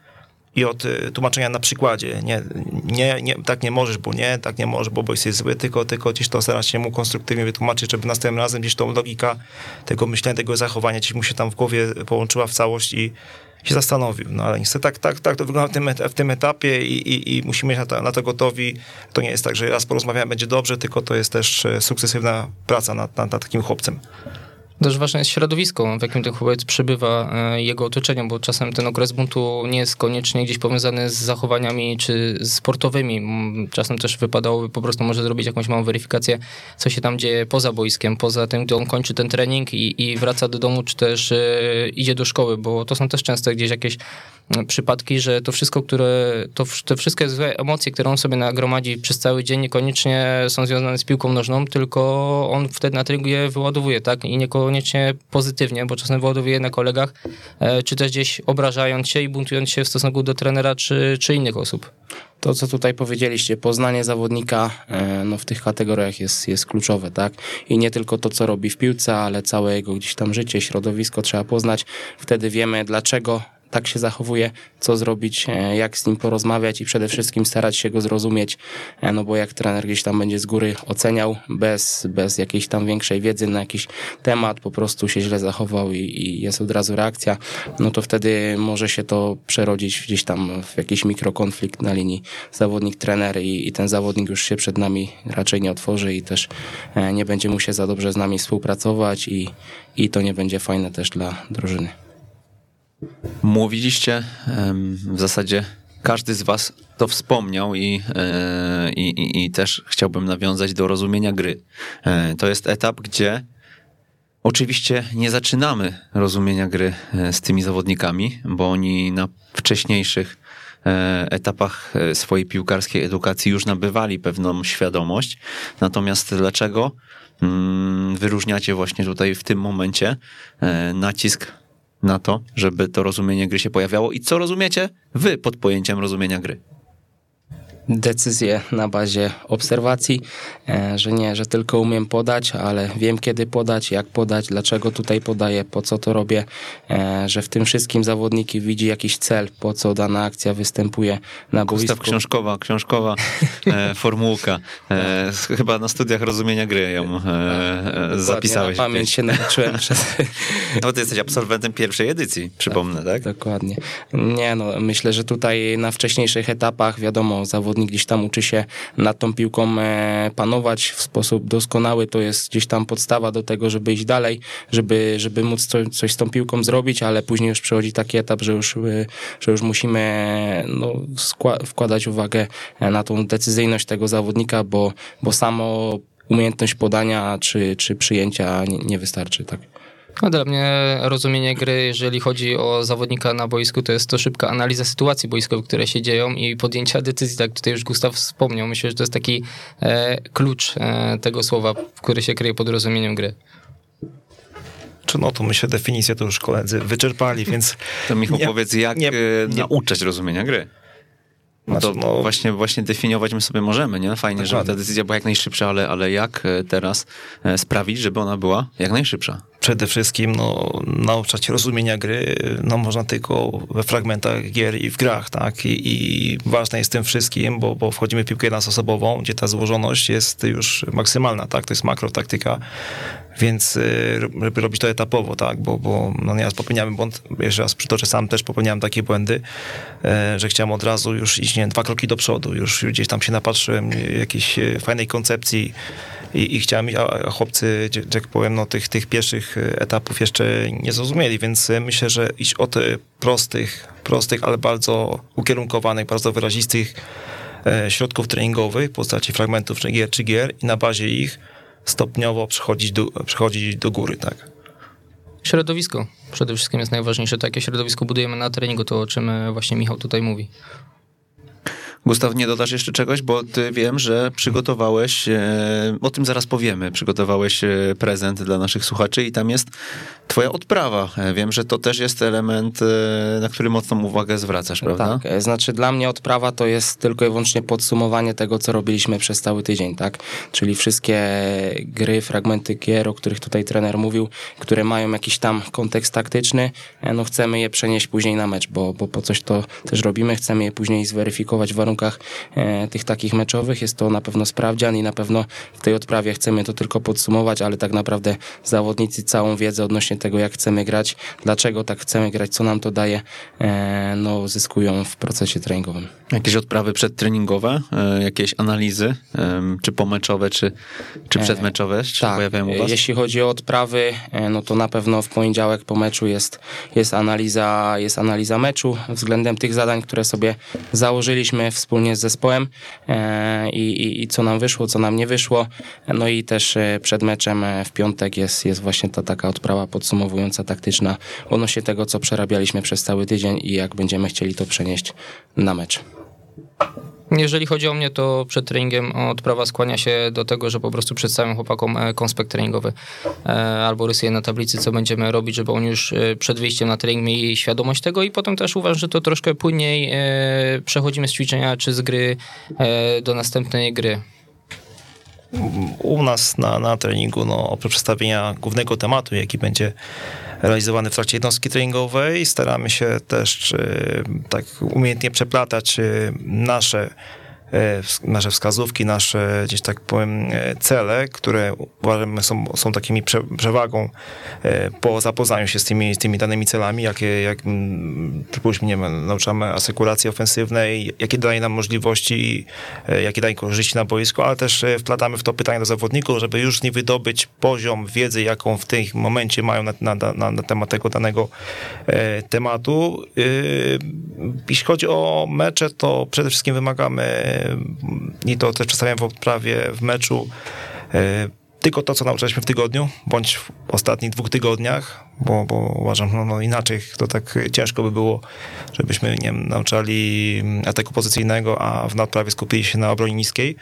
i od y, tłumaczenia na przykładzie. Nie, nie, nie, tak nie możesz, bo nie, tak nie możesz, bo, bo jesteś zły, tylko, tylko gdzieś to starać się mu konstruktywnie wytłumaczyć, żeby następnym razem gdzieś tą logika tego myślenia, tego zachowania gdzieś mu się tam w głowie połączyła w całość i się zastanowił. No ale niestety tak, tak, tak to wygląda w tym, w tym etapie i, i, i musimy być na to, na to gotowi. To nie jest tak, że raz porozmawiamy, będzie dobrze, tylko to jest też e, sukcesywna praca nad, nad, nad takim chłopcem. Też ważne jest środowisko, w jakim ten chłopiec przebywa, e, jego otoczenie, bo czasem ten okres buntu nie jest koniecznie gdzieś powiązany z zachowaniami czy sportowymi. Czasem też wypadałoby po prostu może zrobić jakąś małą weryfikację, co się tam dzieje poza boiskiem, poza tym, gdy on kończy ten trening i, i wraca do domu, czy też y, idzie do szkoły, bo to są też często gdzieś jakieś przypadki, że to wszystko, które, to, te wszystkie złe emocje, które on sobie nagromadzi przez cały dzień, niekoniecznie są związane z piłką nożną, tylko on wtedy na treningu je wyładowuje, tak? I nieko, niekoniecznie pozytywnie, bo czasem wyładowuje na kolegach, e, czy też gdzieś obrażając się i buntując się w stosunku do trenera czy, czy innych osób. To, co tutaj powiedzieliście, poznanie zawodnika e, no, w tych kategoriach jest, jest kluczowe, tak? I nie tylko to, co robi w piłce, ale całe jego gdzieś tam życie, środowisko trzeba poznać. Wtedy wiemy, dlaczego tak się zachowuje, co zrobić, e, jak z nim porozmawiać i przede wszystkim starać się go zrozumieć, e, no bo jak trener gdzieś tam będzie z góry oceniał bez, bez jakiejś tam większej wiedzy na jakiś temat, po prostu się źle zachował i, i jest od razu reakcja, no to wtedy może się to przerodzić gdzieś tam w jakiś mikrokonflikt na linii zawodnik-trener i, i ten zawodnik już się przed nami raczej nie otworzy i też e, nie będzie mu się za dobrze z nami współpracować i, i to nie będzie fajne też dla drużyny. Mówiliście w zasadzie każdy z Was to wspomniał i, e, i, i, i, też chciałbym nawiązać do rozumienia gry. E, to jest etap, gdzie oczywiście nie zaczynamy rozumienia gry e, z tymi zawodnikami, bo oni na wcześniejszych etapach swojej piłkarskiej edukacji już nabywali pewną świadomość. Natomiast dlaczego mm, wyróżniacie właśnie tutaj w tym momencie nacisk na to, żeby to rozumienie gry się pojawiało i co rozumiecie wy pod pojęciem rozumienia gry? Decyzje na bazie obserwacji, e, że nie, że tylko umiem podać, ale wiem kiedy podać, jak podać, dlaczego tutaj podaję, po co to robię, e, że w tym wszystkim zawodniki widzi jakiś cel, po co dana akcja występuje na boisku. Gustaw książkowa, książkowa e, formułka. Chyba na studiach rozumienia gry ją zapisałeś. Na pamięć się nauczyłem przez... No ty jesteś absolwentem pierwszej edycji, przypomnę, tak? tak? Dokładnie. Nie no, myślę, że tutaj na wcześniejszych etapach wiadomo, zawodnik zawodnik gdzieś tam uczy się nad tą piłką e, panować w sposób doskonały, to jest gdzieś tam podstawa do tego, żeby iść dalej, żeby, żeby móc coś, coś z tą piłką zrobić, ale później już przychodzi taki etap, że już, e, że już musimy no, wkładać uwagę na tą decyzyjność tego zawodnika, bo, bo samo umiejętność podania czy, czy przyjęcia nie, nie wystarczy. Tak. No, dla mnie rozumienie gry, jeżeli chodzi o zawodnika na boisku, to jest to szybka analiza sytuacji boiskowych, które się dzieją i podjęcia decyzji, tak tutaj już Gustaw wspomniał. Myślę, że to jest taki e, klucz e, tego słowa, który się kryje pod rozumieniem gry. Czy no to myślę, definicję to już koledzy wyczerpali, więc... To Michał, nie, powiedz, jak nie, e, nie, nauczać rozumienia gry? No to no, właśnie, właśnie definiować my sobie możemy, nie? Fajnie, dokładnie. żeby ta decyzja była jak najszybsza, ale, ale jak e, teraz e, sprawić, żeby ona była jak najszybsza? Przede wszystkim no, nauczać rozumienia gry no, można tylko we fragmentach gier i w grach, tak? I, i ważne jest tym wszystkim, bo, bo wchodzimy w piłkę jednoosobową, gdzie ta złożoność jest już maksymalna, tak? To jest makrotaktyka, więc y, robić to etapowo, tak, bo, bo no nieraz popełniamy błąd, jeszcze raz przytoczę, sam też popełniałem takie błędy, e, że chciałem od razu już iść, nie dwa kroki do przodu, już gdzieś tam się napatrzyłem jakiejś e, fajnej koncepcji i, i chciałem, a, chłopcy, jak powiem, no tych, tych pierwszych e, etapów jeszcze nie zrozumieli, więc myślę, że iść od prostych, prostych, ale bardzo ukierunkowanych, bardzo wyrazistych środków treningowych w postaci fragmentów czy gier, czy gier i na bazie ich stopniowo przechodzić do, przechodzić do góry, tak. Środowisko przede wszystkim jest najważniejsze. Takie środowisko budujemy na treningu, to o czym e, właśnie Michał tutaj mówi. Gustaw, nie dodasz jeszcze czegoś, bo ty wiem, że przygotowałeś, e, o tym zaraz powiemy, przygotowałeś e, prezent dla naszych słuchaczy i tam jest twoja odprawa. E, wiem, że to też jest element, na który mocną uwagę zwracasz, prawda? Tak, znaczy dla mnie odprawa to jest tylko i wyłącznie podsumowanie tego, co robiliśmy przez cały tydzień, tak? Czyli wszystkie gry, fragmenty gier, o których tutaj trener mówił, które mają jakiś tam kontekst taktyczny, no chcemy je przenieść później na mecz, bo, bo po coś to też robimy, chcemy je później zweryfikować w warunkach warunkach e, tych takich meczowych. Jest to na pewno sprawdzian i na pewno w tej odprawie chcemy to tylko podsumować, ale tak naprawdę zawodnicy całą wiedzę odnośnie tego, jak chcemy grać, dlaczego tak chcemy grać, co nam to daje, e, no zyskują w procesie treningowym. Jakieś odprawy przedtreningowe, e, jakieś analizy, czy pomeczowe, czy, czy przedmeczowe się tak. pojawiają u was? Jeśli chodzi o odprawy, no to na pewno w poniedziałek po meczu jest, jest, analiza, jest analiza meczu względem tych zadań, które sobie założyliśmy wspólnie z zespołem e, i, i, i, co nam wyszło, co nam nie wyszło. No i też e, przed meczem e, w piątek jest, jest właśnie ta taka odprawa podsumowująca, taktyczna odnośnie tego, co przerabialiśmy przez cały tydzień i jak będziemy chcieli to przenieść na mecz. Jeżeli chodzi o mnie, to przed treningiem odprawa skłania się do tego, że po prostu przedstawiam chłopakom e, konspekt treningowy e, albo rysuję na tablicy, co będziemy robić, żeby oni już e, przed wyjściem na trening mieli świadomość tego i potem też uważam, że to troszkę płynniej przechodzimy z ćwiczenia czy z gry do następnej gry. U nas na, na treningu, no, oprócz przedstawienia głównego tematu, jaki będzie realizowany w trakcie jednostki treningowej. Staramy się też tak umiejętnie przeplatać nasze E, nasze wskazówki, nasze gdzieś tak powiem e, cele, które uważamy są, są takimi prze, przewagą e, po zapoznaniu się z tymi, tymi danymi celami, jakie, jak, przypuśćmy, nie wiem, nauczamy asekuracji ofensywnej, jakie daje nam możliwości, jakie daje korzyści na boisku, ale też wplatamy w to pytania do zawodników, żeby już nich wydobyć poziom wiedzy, jaką w tym momencie mają na, na, na, na temat tego danego tematu. Jeśli chodzi o mecze, to przede wszystkim wymagamy i to też przedstawiam w odprawie w meczu, e, tylko to, co nauczyliśmy w tygodniu, bądź w ostatnich dwóch tygodniach, bo, bo uważam, no, no inaczej to tak ciężko by było, żebyśmy, nie wiem, nauczali ataku pozycyjnego, a w nadprawie skupili się na obronie niskiej.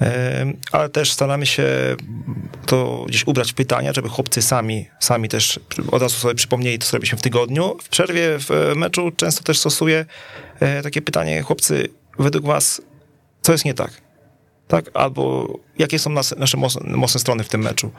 E, ale też staramy się to gdzieś ubrać w pytania, żeby chłopcy sami, sami też od razu sobie przypomnieli, co zrobiliśmy w tygodniu. W przerwie w meczu często też stosuję e, takie pytanie, chłopcy, według was co jest nie tak? Tak? Albo jakie są nas, nasze mocne, mocne strony w tym meczu?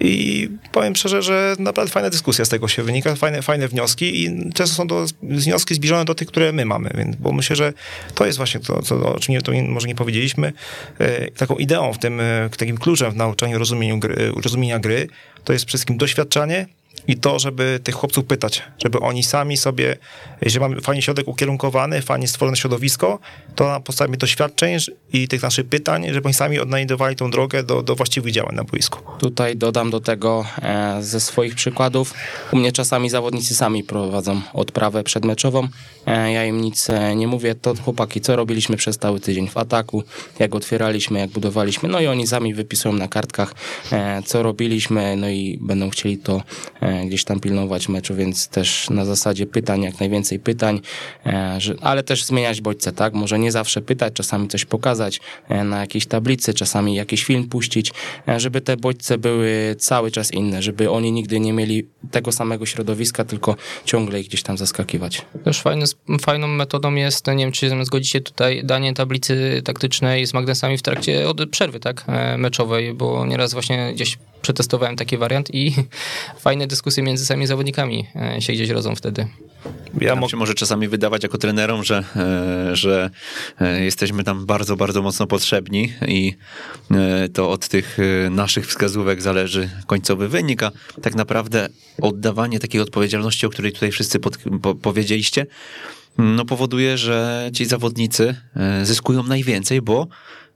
I powiem szczerze, że naprawdę fajna dyskusja z tego się wynika, fajne, fajne wnioski i często są to wnioski zbliżone do tych, które my mamy, więc, bo myślę, że to jest właśnie to, co, o czym nie, to może nie powiedzieliśmy. E, taką ideą w tym, e, takim kluczem w nauczaniu rozumieniu gry, rozumienia gry, to jest przede wszystkim doświadczanie i to, żeby tych chłopców pytać, żeby oni sami sobie, jeżeli mamy fajnie środek ukierunkowany, fajnie stworzone środowisko, to na podstawie doświadczeń i tych naszych pytań, żeby oni sami odnajdowali tą drogę do, do właściwych działań na boisku. Tutaj dodam do tego e, ze swoich przykładów. U mnie czasami zawodnicy sami prowadzą odprawę przedmeczową. E, ja im nic e, nie mówię. To chłopaki, co robiliśmy przez cały tydzień w ataku, jak otwieraliśmy, jak budowaliśmy. No i oni sami wypisują na kartkach, co robiliśmy, no i będą chcieli to gdzieś tam pilnować meczu, więc też na zasadzie pytań, jak najwięcej pytań, e, ale też zmieniać bodźce, tak? Może nie zawsze pytać, czasami coś pokazać e, na jakiejś tablicy, czasami jakiś film puścić, e, żeby te bodźce były cały czas inne, żeby oni nigdy nie mieli tego samego środowiska, tylko ciągle ich gdzieś tam zaskakiwać. Też fajny, fajną metodą jest, nie wiem, czy zgodzicie tutaj, danie tablicy taktycznej z magnesami w trakcie od przerwy, tak, meczowej, bo nieraz właśnie gdzieś przetestowałem taki wariant i fajne dyskusje między samymi zawodnikami e, się gdzieś rodzą wtedy. Ja się może czasami wydawać jako trenerom, że, e, że e, jesteśmy tam bardzo, bardzo mocno potrzebni i to od tych naszych wskazówek zależy końcowy wynik, a tak naprawdę oddawanie takiej odpowiedzialności, o której tutaj wszyscy pod, po, powiedzieliście, no powoduje, że ci zawodnicy zyskują najwięcej, bo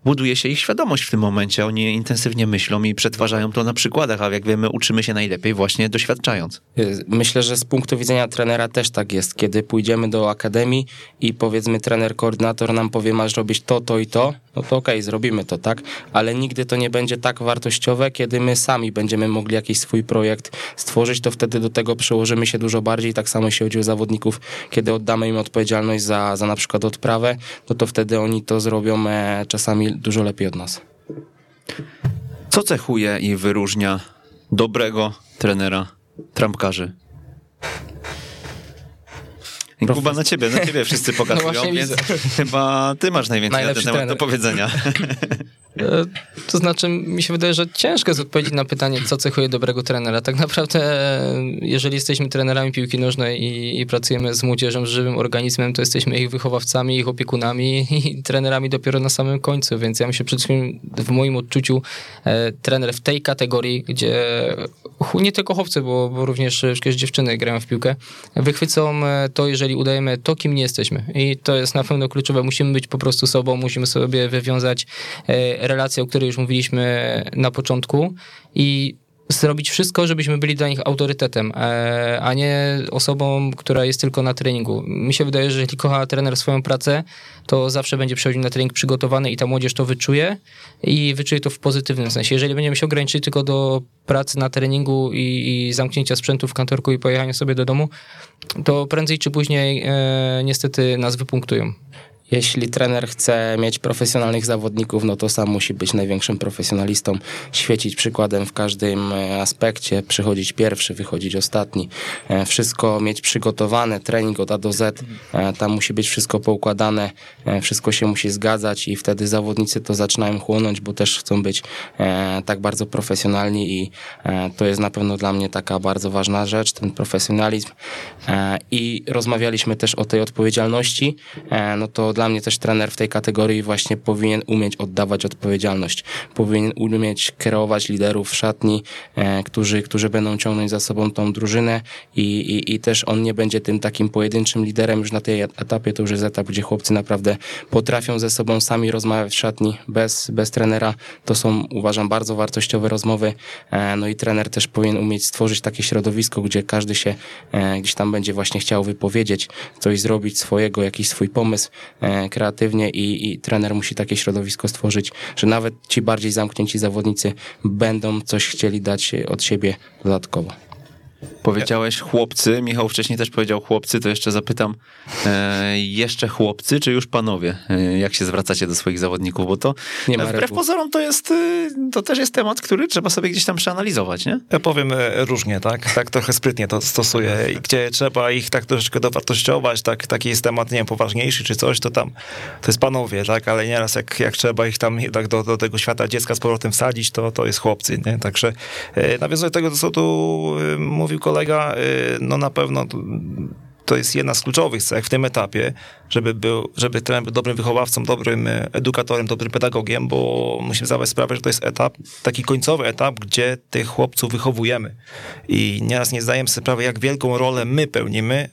buduje się ich świadomość w tym momencie. Oni intensywnie myślą i przetwarzają to na przykładach, a jak wiemy, uczymy się najlepiej właśnie doświadczając. Myślę, że z punktu widzenia trenera też tak jest. Kiedy pójdziemy do akademii i powiedzmy trener, koordynator nam powie, masz robić to, to i to, no to okej, okay, zrobimy to, tak? Ale nigdy to nie będzie tak wartościowe, kiedy my sami będziemy mogli jakiś swój projekt stworzyć, to wtedy do tego przełożymy się dużo bardziej. Tak samo jeśli chodzi o zawodników, kiedy oddamy im odpowiedzialność za, za na przykład odprawę, no to wtedy oni to zrobią e, czasami dużo lepiej od nas. Co cechuje i wyróżnia dobrego trenera trampkarzy? Kuba, na ciebie, na ciebie wszyscy no pokazują, no więc chyba ty masz najwięcej Najlepszy na ten temat trener. do powiedzenia. E, to znaczy, mi się wydaje, że ciężko jest odpowiedzieć na pytanie, co cechuje dobrego trenera. Tak naprawdę, jeżeli jesteśmy trenerami piłki nożnej i, i pracujemy z młodzieżą, z żywym organizmem, to jesteśmy ich wychowawcami, ich opiekunami i trenerami dopiero na samym końcu, więc ja myślę przede wszystkim w moim odczuciu e, trener w tej kategorii, gdzie nie tylko chłopcy, bo, bo również przecież dziewczyny grają w piłkę, wychwycą e, to, jeżeli udajemy to, kim nie jesteśmy. I to jest na pewno kluczowe. Musimy być po prostu sobą, musimy sobie wywiązać e, relację, o której już mówiliśmy na początku i zrobić wszystko, żebyśmy byli dla nich autorytetem, e, a nie osobą, która jest tylko na treningu. Mi się wydaje, że jeśli kocha trener swoją pracę, to zawsze będzie przychodził na trening przygotowany i ta młodzież to wyczuje i wyczuje to w pozytywnym sensie. Jeżeli będziemy się ograniczyć tylko do pracy na treningu i, i zamknięcia sprzętu w kantorku i pojechania sobie do domu, to prędzej czy później e, niestety nas wypunktują. Jeśli trener chce mieć profesjonalnych zawodników, no to sam musi być największym profesjonalistą, świecić przykładem w każdym e, aspekcie, przychodzić pierwszy, wychodzić ostatni, e, wszystko mieć przygotowane, trening od A do Z, e, tam musi być wszystko poukładane, wszystko się musi zgadzać i wtedy zawodnicy to zaczynają chłonąć, bo też chcą być tak bardzo profesjonalni i to jest na pewno dla mnie taka bardzo ważna rzecz, ten profesjonalizm i rozmawialiśmy też o tej odpowiedzialności, no to dla mnie też trener w tej kategorii właśnie powinien umieć oddawać odpowiedzialność. Powinien umieć kierować liderów szatni, e, którzy, którzy będą ciągnąć za sobą tą drużynę i, i, i też on nie będzie tym takim pojedynczym liderem już na tej etapie. To już jest etap, gdzie chłopcy naprawdę potrafią ze sobą sami rozmawiać w szatni bez, bez trenera. To są, uważam, bardzo wartościowe rozmowy. E, no i trener też powinien umieć stworzyć takie środowisko, gdzie każdy się e, gdzieś tam będzie właśnie chciał wypowiedzieć, coś zrobić swojego, jakiś swój pomysł E, kreatywnie i, i trener musi takie środowisko stworzyć, że nawet ci bardziej zamknięci zawodnicy będą coś chcieli dać od siebie dodatkowo. Powiedziałeś chłopcy, Michał wcześniej też powiedział chłopcy, to jeszcze zapytam, e, jeszcze chłopcy, czy już panowie? E, jak się zwracacie do swoich zawodników? Bo to nie ma wbrew reguł. pozorom to jest, e, to też jest temat, który trzeba sobie gdzieś tam przeanalizować, nie? Ja powiem e, różnie, tak? Tak trochę sprytnie to stosuję. Gdzie trzeba ich tak troszeczkę dowartościować, tak, taki jest temat, nie wiem, poważniejszy czy coś, to tam to jest panowie, tak? Ale nieraz jak, jak trzeba ich tam tak do, do tego świata dziecka z powrotem wsadzić, to, to jest chłopcy, nie? Także e, nawiązuję do tego, co tu e, mówił kolega, y, no na pewno to jest jedna z kluczowych cech w tym etapie, żeby, był, żeby trener był dobrym wychowawcą, dobrym y, edukatorem, dobrym pedagogiem, bo musimy zdawać sprawę, że to jest etap, taki końcowy etap, gdzie tych chłopców wychowujemy. I nieraz nie zdajemy sobie sprawy, jak wielką rolę my pełnimy y,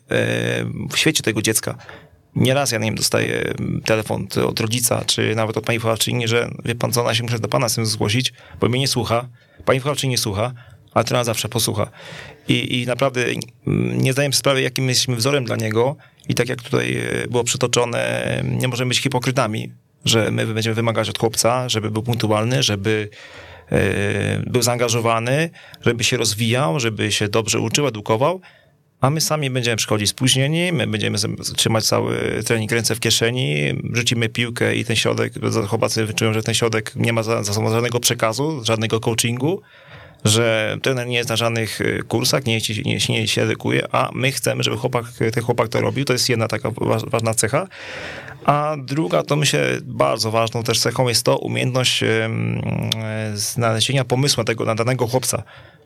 w świecie tego dziecka. Nieraz ja, nie wiem, dostaję telefon od rodzica, czy nawet od pani wychowawczyni, że wie pan co, ona się muszę do pana z tym zgłosić, bo mnie nie słucha, pani wychowawczyni nie słucha, ale trener zawsze posłucha. I, I naprawdę nie zdajemy sprawy, jakim jesteśmy wzorem dla niego. I tak jak tutaj e, było przytoczone, nie możemy być hipokrytami, że my będziemy wymagać od chłopca, żeby był punktualny, żeby e, był zaangażowany, żeby się rozwijał, żeby się dobrze uczył, edukował, a my sami będziemy przychodzić spóźnieni, my będziemy trzymać cały trening ręce w kieszeni, rzucimy piłkę i ten środek, chłopacy wyczują, że ten środek nie ma za, za żadnego przekazu, żadnego coachingu, że trener nie jest na żadnych y, kursach, nie, nie, nie się edukuje, a my chcemy, żeby chłopak, ten chłopak to robił. To jest jedna taka ważna cecha. A druga, to myślę, bardzo ważną też cechą jest to umiejętność znalezienia pomysłu tego, na danego chłopca.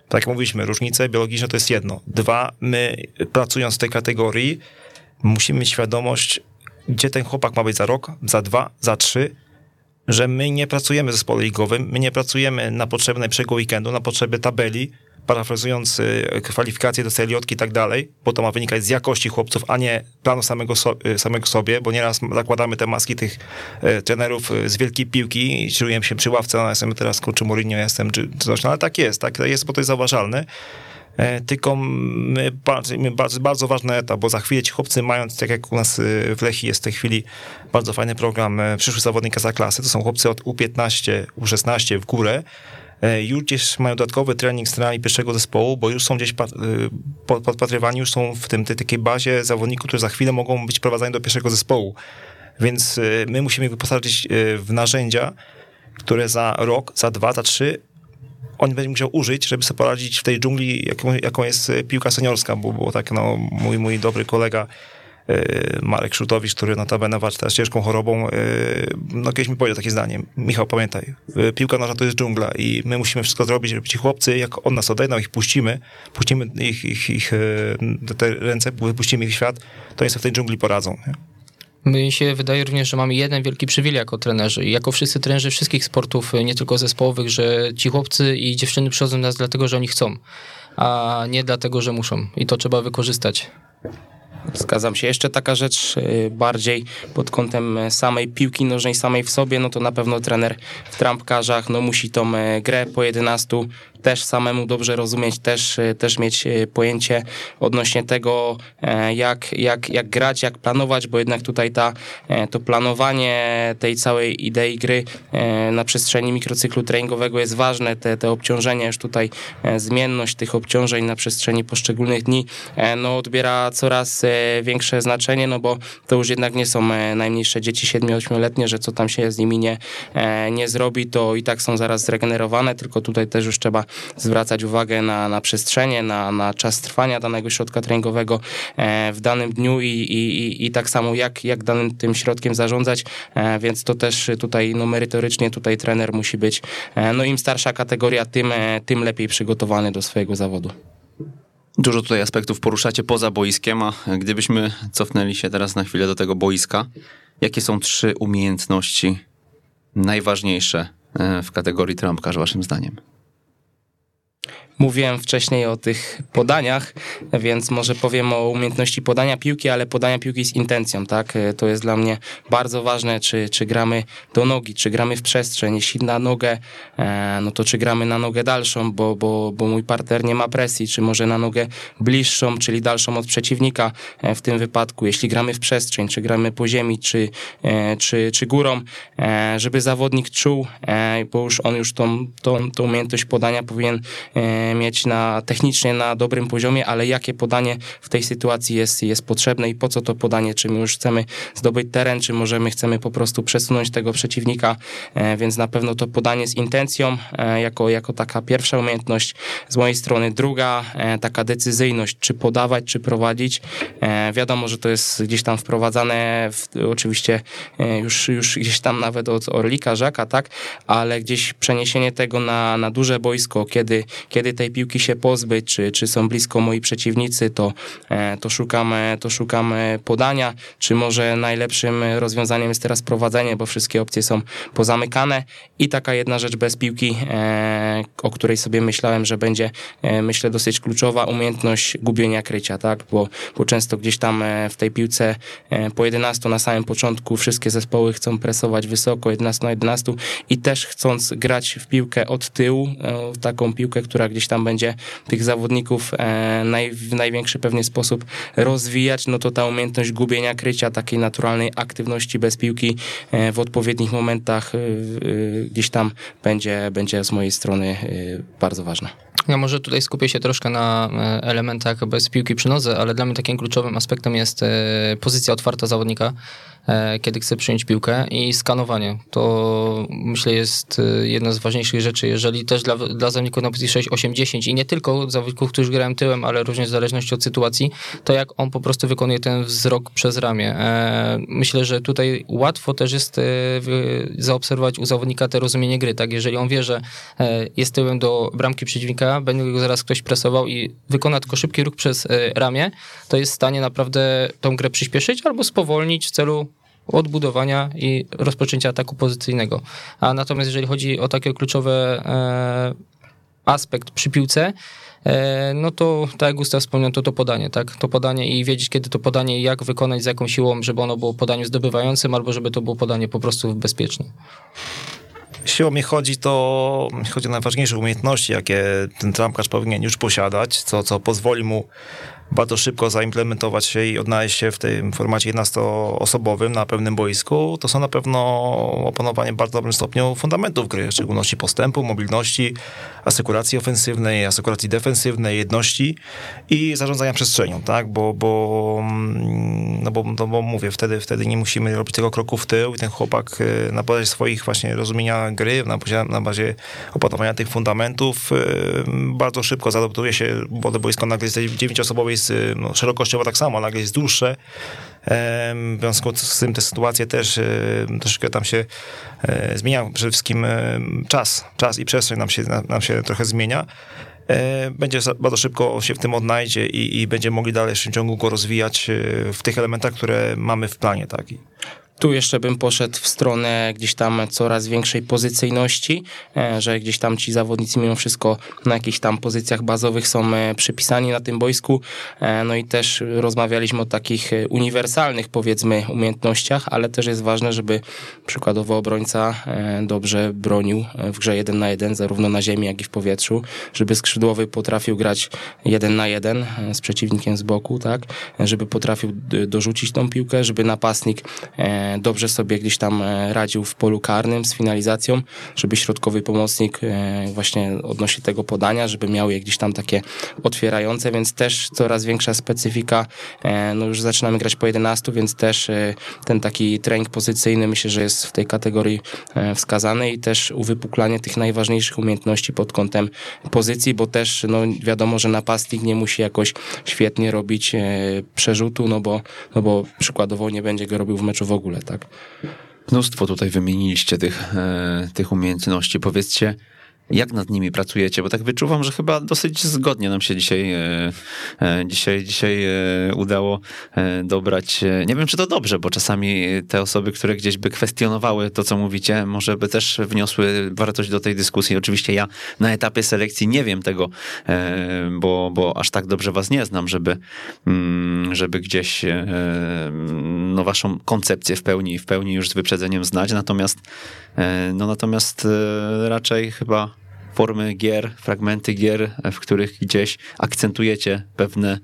Tak jak mówiliśmy, różnice biologiczne to jest jedno. Dwa, my pracując w tej kategorii, musimy mieć świadomość, gdzie ten chłopak ma być za rok, za dwa, za trzy, że my nie pracujemy w zespole ligowym, my nie pracujemy na potrzeby najbliższego weekendu, na potrzeby tabeli, parafrazując y, kwalifikacje do celiotki i tak dalej, bo to ma wynikać z jakości chłopców, a nie planu samego, so, y, samego sobie, bo nieraz zakładamy te maski tych e, trenerów z wielkiej piłki i czujemy się przy ławce, no jestem teraz kurczę Mourinho, jestem czy coś, no ale tak jest, tak jest, bo to jest zauważalne. E, tylko my, my bardzo, bardzo ważny etap, bo za chwilę ci chłopcy mając, tak jak u nas e, w Lechi jest w tej chwili bardzo fajny program e, przyszły zawodnika za klasy, to są chłopcy od U15, U16 w górę, już gdzieś mają dodatkowy trening z trenami pierwszego zespołu, bo już są gdzieś podpatrywani, już są w tym tej takiej bazie zawodników, którzy za chwilę mogą być prowadzeni do pierwszego zespołu. Więc my musimy wyposażyć w narzędzia, które za rok, za dwa, za trzy on będzie musiał użyć, żeby sobie poradzić w tej dżungli, jaką, jaką jest e, piłka seniorska, bo było tak, no, mój, mój dobry kolega e, Marek Szutowicz, który notabene walczy teraz ciężką chorobą, e, no kiedyś mi powiedział takie zdanie, Michał, pamiętaj, piłka nożna to jest dżungla i my musimy wszystko zrobić, żeby ci chłopcy, jak on nas odejdą, ich puścimy, puścimy ich, ich, ich te ręce, wypuścimy ich w świat, to oni sobie w tej dżungli poradzą. Nie? Mi się wydaje również, że mamy jeden wielki przywilej jako trenerzy i jako wszyscy trenerzy wszystkich sportów, nie tylko zespołowych, że ci chłopcy i dziewczyny przychodzą do nas dlatego, że oni chcą, a nie dlatego, że muszą i to trzeba wykorzystać. Zgadzam się. Jeszcze taka rzecz y, bardziej pod kątem samej piłki nożnej, samej w sobie, no to na pewno trener w trampkarzach no musi tą grę po 11 też samemu dobrze rozumieć, też, też mieć pojęcie odnośnie tego, jak, jak, jak grać, jak planować, bo jednak tutaj ta, to planowanie tej całej idei gry na przestrzeni mikrocyklu treningowego jest ważne, te, te obciążenia, już tutaj zmienność tych obciążeń na przestrzeni poszczególnych dni no, odbiera coraz większe znaczenie, no bo to już jednak nie są najmniejsze dzieci 7-8-letnie, że co tam się z nimi nie, nie zrobi, to i tak są zaraz zregenerowane, tylko tutaj też już trzeba zwracać uwagę na, na przestrzenie, na, na czas trwania danego środka treningowego e, w danym dniu i, i, i tak samo jak, jak danym tym środkiem zarządzać, e, więc to też tutaj no, merytorycznie tutaj trener musi być, e, no im starsza kategoria, tym, tym lepiej przygotowany do swojego zawodu. Dużo tutaj aspektów poruszacie poza boiskiem, a gdybyśmy cofnęli się teraz na chwilę do tego boiska, jakie są trzy umiejętności najważniejsze w kategorii trampkarz, waszym zdaniem? Mówiłem wcześniej o tych podaniach, więc może powiem o umiejętności podania piłki, ale podania piłki z intencją, tak? To jest dla mnie bardzo ważne, czy, czy gramy do nogi, czy gramy w przestrzeń. Jeśli na nogę, e, no to czy gramy na nogę dalszą, bo, bo, bo mój partner nie ma presji, czy może na nogę bliższą, czyli dalszą od przeciwnika e, w tym wypadku. Jeśli gramy w przestrzeń, czy gramy po ziemi, czy, e, czy, czy górą, żeby zawodnik czuł, bo już on już tą, tą, tą umiejętność podania powinien mieć na, technicznie na dobrym poziomie, ale jakie podanie w tej sytuacji jest, jest potrzebne i po co to podanie, czy my już chcemy zdobyć teren, czy możemy chcemy po prostu przesunąć tego przeciwnika, e, więc na pewno to podanie z intencją e, jako, jako taka pierwsza umiejętność z mojej strony. Druga, e, taka decyzyjność, czy podawać, czy prowadzić. Wiadomo, że to jest gdzieś tam wprowadzane, w, oczywiście już, już gdzieś tam nawet od Orlika, Żaka, tak, ale gdzieś przeniesienie tego na, na duże boisko, kiedy, kiedy tej piłki się pozbyć, czy, czy są blisko moi przeciwnicy, to, e, to, szukamy, to szukamy podania, czy może najlepszym rozwiązaniem jest teraz prowadzenie, bo wszystkie opcje są pozamykane. I taka jedna rzecz bez piłki, e, o której sobie myślałem, że będzie, e, myślę, dosyć kluczowa, umiejętność gubienia krycia, tak, bo, bo często gdzieś tam w tej piłce po 11 na samym początku wszystkie zespoły chcą presować wysoko, 11 na 11 i też chcąc grać w piłkę od tyłu, taką piłkę, która gdzieś tam będzie tych zawodników e, naj, w największy pewnie sposób rozwijać, no to ta umiejętność gubienia krycia, takiej naturalnej aktywności bez piłki e, w odpowiednich momentach e, gdzieś tam będzie, będzie z mojej strony bardzo ważna. Ja może tutaj skupię się troszkę na elementach bez piłki przy nodze, ale dla mnie takim kluczowym aspektem jest pozycja otwarta zawodnika. E, kiedy chce przyjąć piłkę i skanowanie. To myślę jest e, jedna z ważniejszych rzeczy, jeżeli też dla, dla zawodników na pozycji 6, 8, 10 i nie tylko zawodników, którzy grają tyłem, ale również w zależności od sytuacji, to jak on po prostu wykonuje ten wzrok przez ramię. E, myślę, że tutaj łatwo też jest zaobserwować u zawodnika te rozumienie gry, tak? Jeżeli on wie, że jest tyłem do bramki przeciwnika, będzie go zaraz ktoś presował i wykona tylko szybki ruch przez ramię, to jest w stanie naprawdę tą grę przyspieszyć albo spowolnić w celu odbudowania i rozpoczęcia ataku pozycyjnego. A natomiast jeżeli chodzi o takie kluczowe e, aspekt przy piłce, e, no to tak jak Gustaw wspomniał, to to podanie, tak? To podanie i wiedzieć, kiedy to podanie i jak wykonać, z jaką siłą, żeby ono było podaniem zdobywającym, albo żeby to było podanie po prostu bezpieczne. Jeśli o mnie chodzi, to chodzi o najważniejsze umiejętności, jakie ten trampkarz powinien już posiadać, co, co pozwoli mu bardzo szybko zaimplementować się i odnaleźć się w tym formacie 11-osobowym na pewnym boisku, to są na pewno opanowanie w bardzo dobrym stopniu fundamentów gry, w szczególności postępu, mobilności, asekuracji ofensywnej, asekuracji defensywnej, jedności i zarządzania przestrzenią, tak? Bo, bo, mm, no bo, no bo mówię, wtedy, wtedy nie musimy robić tego kroku w tył i ten chłopak y, na bazie swoich właśnie rozumienia gry, na bazie, na bazie opanowania tych fundamentów y, bardzo szybko zaadoptuje się, bo to boisko nagle jest dziewięcioosobowej jest y, no, szerokościowo tak samo, nagle jest dłuższe. W związku z tym te sytuacje też y, troszkę tam się e, zmienia. Przede wszystkim e, czas, czas i przestrzeń nam się, nam się trochę zmienia e, będzie bardzo szybko się w tym odnajdzie i, i będziemy mogli dalej w ciągu go rozwijać w tych elementach, które mamy w planie. Tak? Tu jeszcze bym poszedł w stronę gdzieś tam coraz większej pozycyjności, e, że gdzieś tam ci zawodnicy mimo wszystko na jakichś tam pozycjach bazowych są e, przypisani na tym boisku. E, no i też rozmawialiśmy o takich uniwersalnych powiedzmy umiejętnościach, ale też jest ważne, żeby przykładowo obrońca dobrze bronił w grze 1 na 1, zarówno na ziemi, jak i w powietrzu, żeby skrzydłowy potrafił grać 1 na 1 z przeciwnikiem z boku, tak, żeby potrafił dorzucić tą piłkę, żeby napastnik dobrze sobie gdzieś tam e, radził w polu karnym z finalizacją, żeby środkowy pomocnik e, właśnie odnosi tego podania, żeby miał je gdzieś tam takie otwierające, więc też coraz większa specyfika. E, no już zaczynamy grać po 11, więc też ten taki trening pozycyjny myślę, że jest w tej kategorii wskazany i też uwypuklanie tych najważniejszych umiejętności pod kątem pozycji, bo też no wiadomo, że napastnik nie musi jakoś świetnie robić przerzutu, no bo, no bo przykładowo nie będzie go robił w meczu w ogóle tak? Mnóstwo tutaj wymieniliście tych, e, tych umiejętności. Powiedzcie, jak nad nimi pracujecie? Bo tak wyczuwam, że chyba dosyć zgodnie nam się dzisiaj, e, e, dzisiaj, dzisiaj e, udało dobrać. Nie wiem, czy to dobrze, bo czasami te osoby, które gdzieś by kwestionowały to, co mówicie, może by też wniosły wartość do tej dyskusji. Oczywiście ja na etapie selekcji nie wiem tego, bo, bo aż tak dobrze was nie znam, żeby, mm, żeby gdzieś no, waszą koncepcję w pełni, w pełni już z wyprzedzeniem znać. Natomiast, no, natomiast raczej chyba formy gier, fragmenty gier, w których gdzieś akcentujecie pewne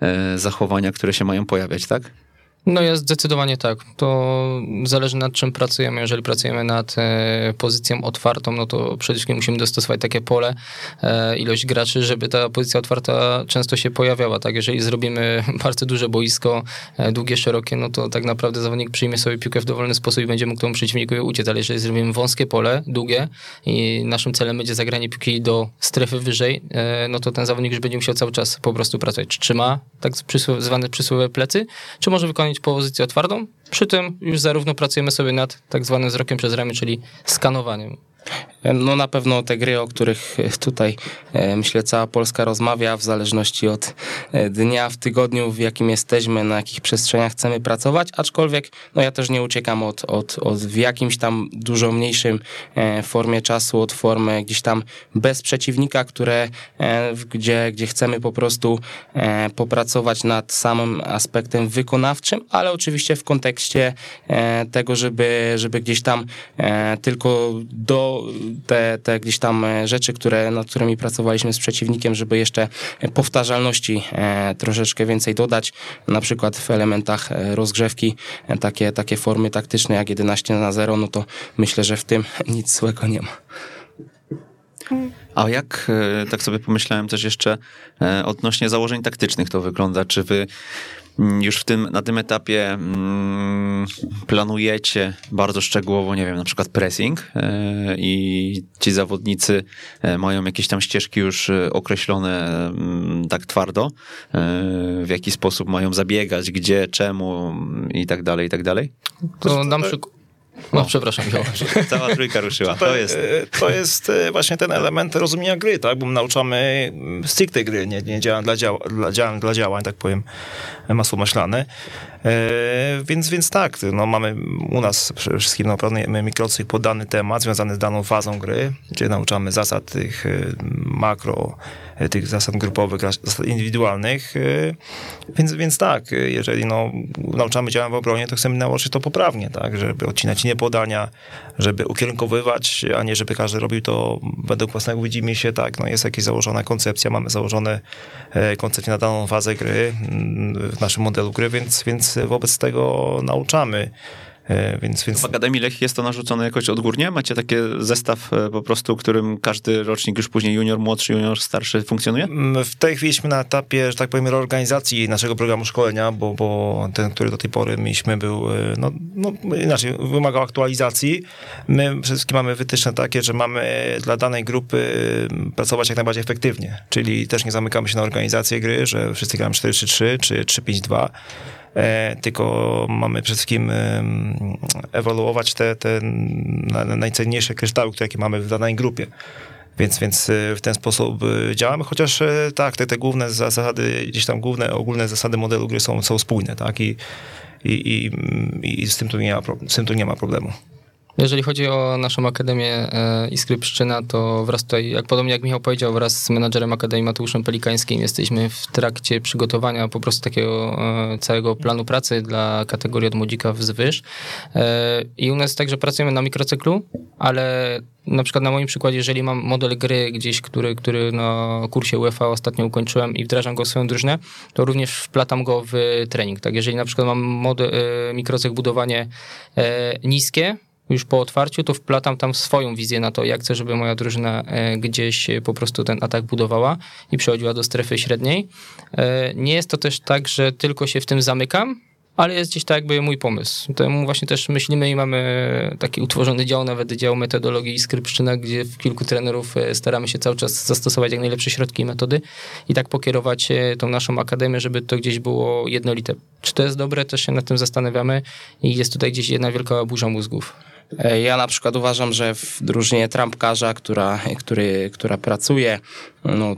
e, zachowania, które się mają pojawiać, tak? No jest zdecydowanie tak. To zależy nad czym pracujemy. Jeżeli pracujemy nad e, pozycją otwartą, no to przede wszystkim musimy dostosować takie pole, e, ilość graczy, żeby ta pozycja otwarta często się pojawiała. Tak, jeżeli zrobimy bardzo duże boisko, e, długie, szerokie, no to tak naprawdę zawodnik przyjmie sobie piłkę w dowolny sposób i będzie mógł temu przeciwnikowi uciec. Ale jeżeli zrobimy wąskie pole, długie i naszym celem będzie zagranie piłki do strefy wyżej, no to ten zawodnik już będzie musiał cały czas po prostu pracować. Czy trzyma tak zwane przysłowie plecy, czy może wykonać mieć pozycję otwartą. Przy tym już zarówno pracujemy sobie nad tak zwanym wzrokiem przez ramię, czyli skanowaniem. No na pewno te gry, o których tutaj e, myślę cała Polska rozmawia, w zależności od e, dnia w tygodniu, w jakim jesteśmy, na jakich przestrzeniach chcemy pracować, aczkolwiek no ja też nie uciekam od, od, od w jakimś tam dużo mniejszym e, formie czasu, od formy gdzieś tam bez przeciwnika, które, gdzie, gdzie chcemy po prostu popracować nad samym aspektem wykonawczym, ale oczywiście w kontekście tego, żeby, żeby gdzieś tam tylko do te, te gdzieś tam e, rzeczy, które, nad którymi pracowaliśmy z przeciwnikiem, żeby jeszcze powtarzalności e, troszeczkę więcej dodać, na przykład w elementach e, rozgrzewki, takie, takie formy taktyczne jak 11 na 0, no to myślę, że w tym nic złego nie ma. A jak, tak sobie pomyślałem też jeszcze odnośnie założeń taktycznych to wygląda? Czy wy już w tym, na tym etapie mm, planujecie bardzo szczegółowo, nie wiem, na przykład pressing e, i ci zawodnicy e, mają jakieś tam ścieżki już e, określone mm, tak twardo, w jaki sposób mają zabiegać, gdzie, czemu i tak dalej, i tak dalej? To dam przykład. No, no, przepraszam. Cała trójka ruszyła. To, jest. To jest właśnie ten element rozumienia gry, tak? Bo nauczamy stricte gry, nie, nie działań dla, dział, dla, działań, dla działań, tak powiem, masło maślane. E, więc, więc tak, no mamy u nas przede wszystkim naprawdę mikrocykl pod dany temat związany z daną fazą gry, gdzie nauczamy zasad tych e, makro, e, tych zasad grupowych, zasad indywidualnych. Więc, więc tak, jeżeli no, nauczamy działań w obronie, to chcemy nauczyć to poprawnie, tak, żeby odcinać nie podania, żeby ukierunkowywać, a nie żeby każdy robił to według własnego widzimy się, tak, no jest jakaś założona koncepcja, mamy założone koncepcje na daną fazę gry mm, w naszym modelu gry, więc, więc wobec tego nauczamy. E, więc, więc... W Akademii Lech jest to narzucone jakoś odgórnie? Macie taki zestaw e, po prostu, którym każdy rocznik już później junior, młodszy, junior, starszy funkcjonuje? Mm, w tej chwili jesteśmy na etapie, że tak powiem, reorganizacji naszego programu szkolenia, bo, bo ten, który do tej pory mieliśmy był, e, no, no inaczej, wymagał aktualizacji. My przede wszystkim mamy wytyczne takie, że mamy dla danej grupy pracować jak najbardziej efektywnie, czyli też nie zamykamy się na organizację gry, że wszyscy gramy 4-3-3 czy 3-5-2, E, tylko mamy przede wszystkim ewoluować te, te najcenniejsze kryształy, które jakie mamy w danej grupie. Więc, więc e, w ten sposób e, działamy, chociaż tak, te, te główne zasady, gdzieś tam główne, ogólne zasady modelu gry są, są spójne, tak, i i, i, i z, tym tu nie ma, z tym tu nie ma problemu. Jeżeli chodzi o naszą Akademię e, Iskry Pszczyna, to wraz tutaj, jak podobnie jak Michał powiedział, wraz z menadżerem Akademii Mateuszem Pelikańskim jesteśmy w trakcie przygotowania po prostu takiego e, całego planu pracy dla kategorii od młodzika wzwyż. E, I u nas także pracujemy na mikrocyklu, ale na przykład na moim przykładzie, jeżeli mam model gry gdzieś, który, który na kursie UEFA ostatnio ukończyłem i wdrażam go w swoją drużynę, to również wplatam go w trening. Tak, jeżeli na przykład mam model, mikrocykl budowanie niskie, już po otwarciu, to wplatam tam swoją wizję na to, jak chcę, żeby moja drużyna e, gdzieś po prostu ten atak budowała i przechodziła do strefy średniej. E, nie jest to też tak, że tylko się w tym zamykam, ale jest gdzieś tak jakby mój pomysł. Temu właśnie też myślimy i mamy taki utworzony dział, nawet dział metodologii i skrypszczyna, gdzie w kilku trenerów e, staramy się cały czas zastosować jak najlepsze środki i metody i tak pokierować tą naszą akademię, żeby to gdzieś było jednolite. Czy to jest dobre, też się nad tym zastanawiamy i jest tutaj gdzieś jedna wielka burza mózgów. E, ja na przykład uważam, że w drużynie trampkarza, która, który, która pracuje, no,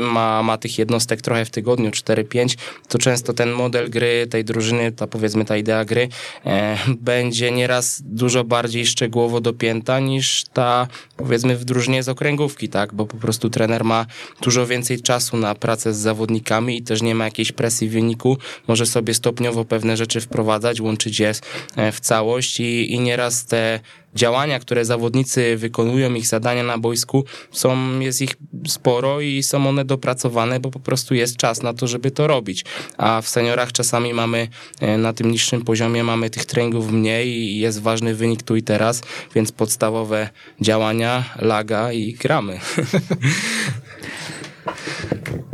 ma, ma tych jednostek trochę w tygodniu, 4-5, to często ten model gry tej drużyny, ta powiedzmy ta idea gry, e, będzie nieraz dużo bardziej szczegółowo dopięta niż ta powiedzmy w drużynie z okręgówki, tak? Bo po prostu trener ma dużo więcej czasu na pracę z zawodnikami i też nie ma jakiejś presji w wyniku, może sobie stopniowo pewne rzeczy wprowadzać, łączyć je e, w całość i, i nieraz te działania, które zawodnicy wykonują, ich zadania na boisku, są, jest ich sporo i są one dopracowane, bo po prostu jest czas na to, żeby to robić. A w seniorach czasami mamy e, na tym niższym poziomie mamy tych treningów mniej i jest ważny wynik tu i teraz, więc podstawowe działania, laga i gramy.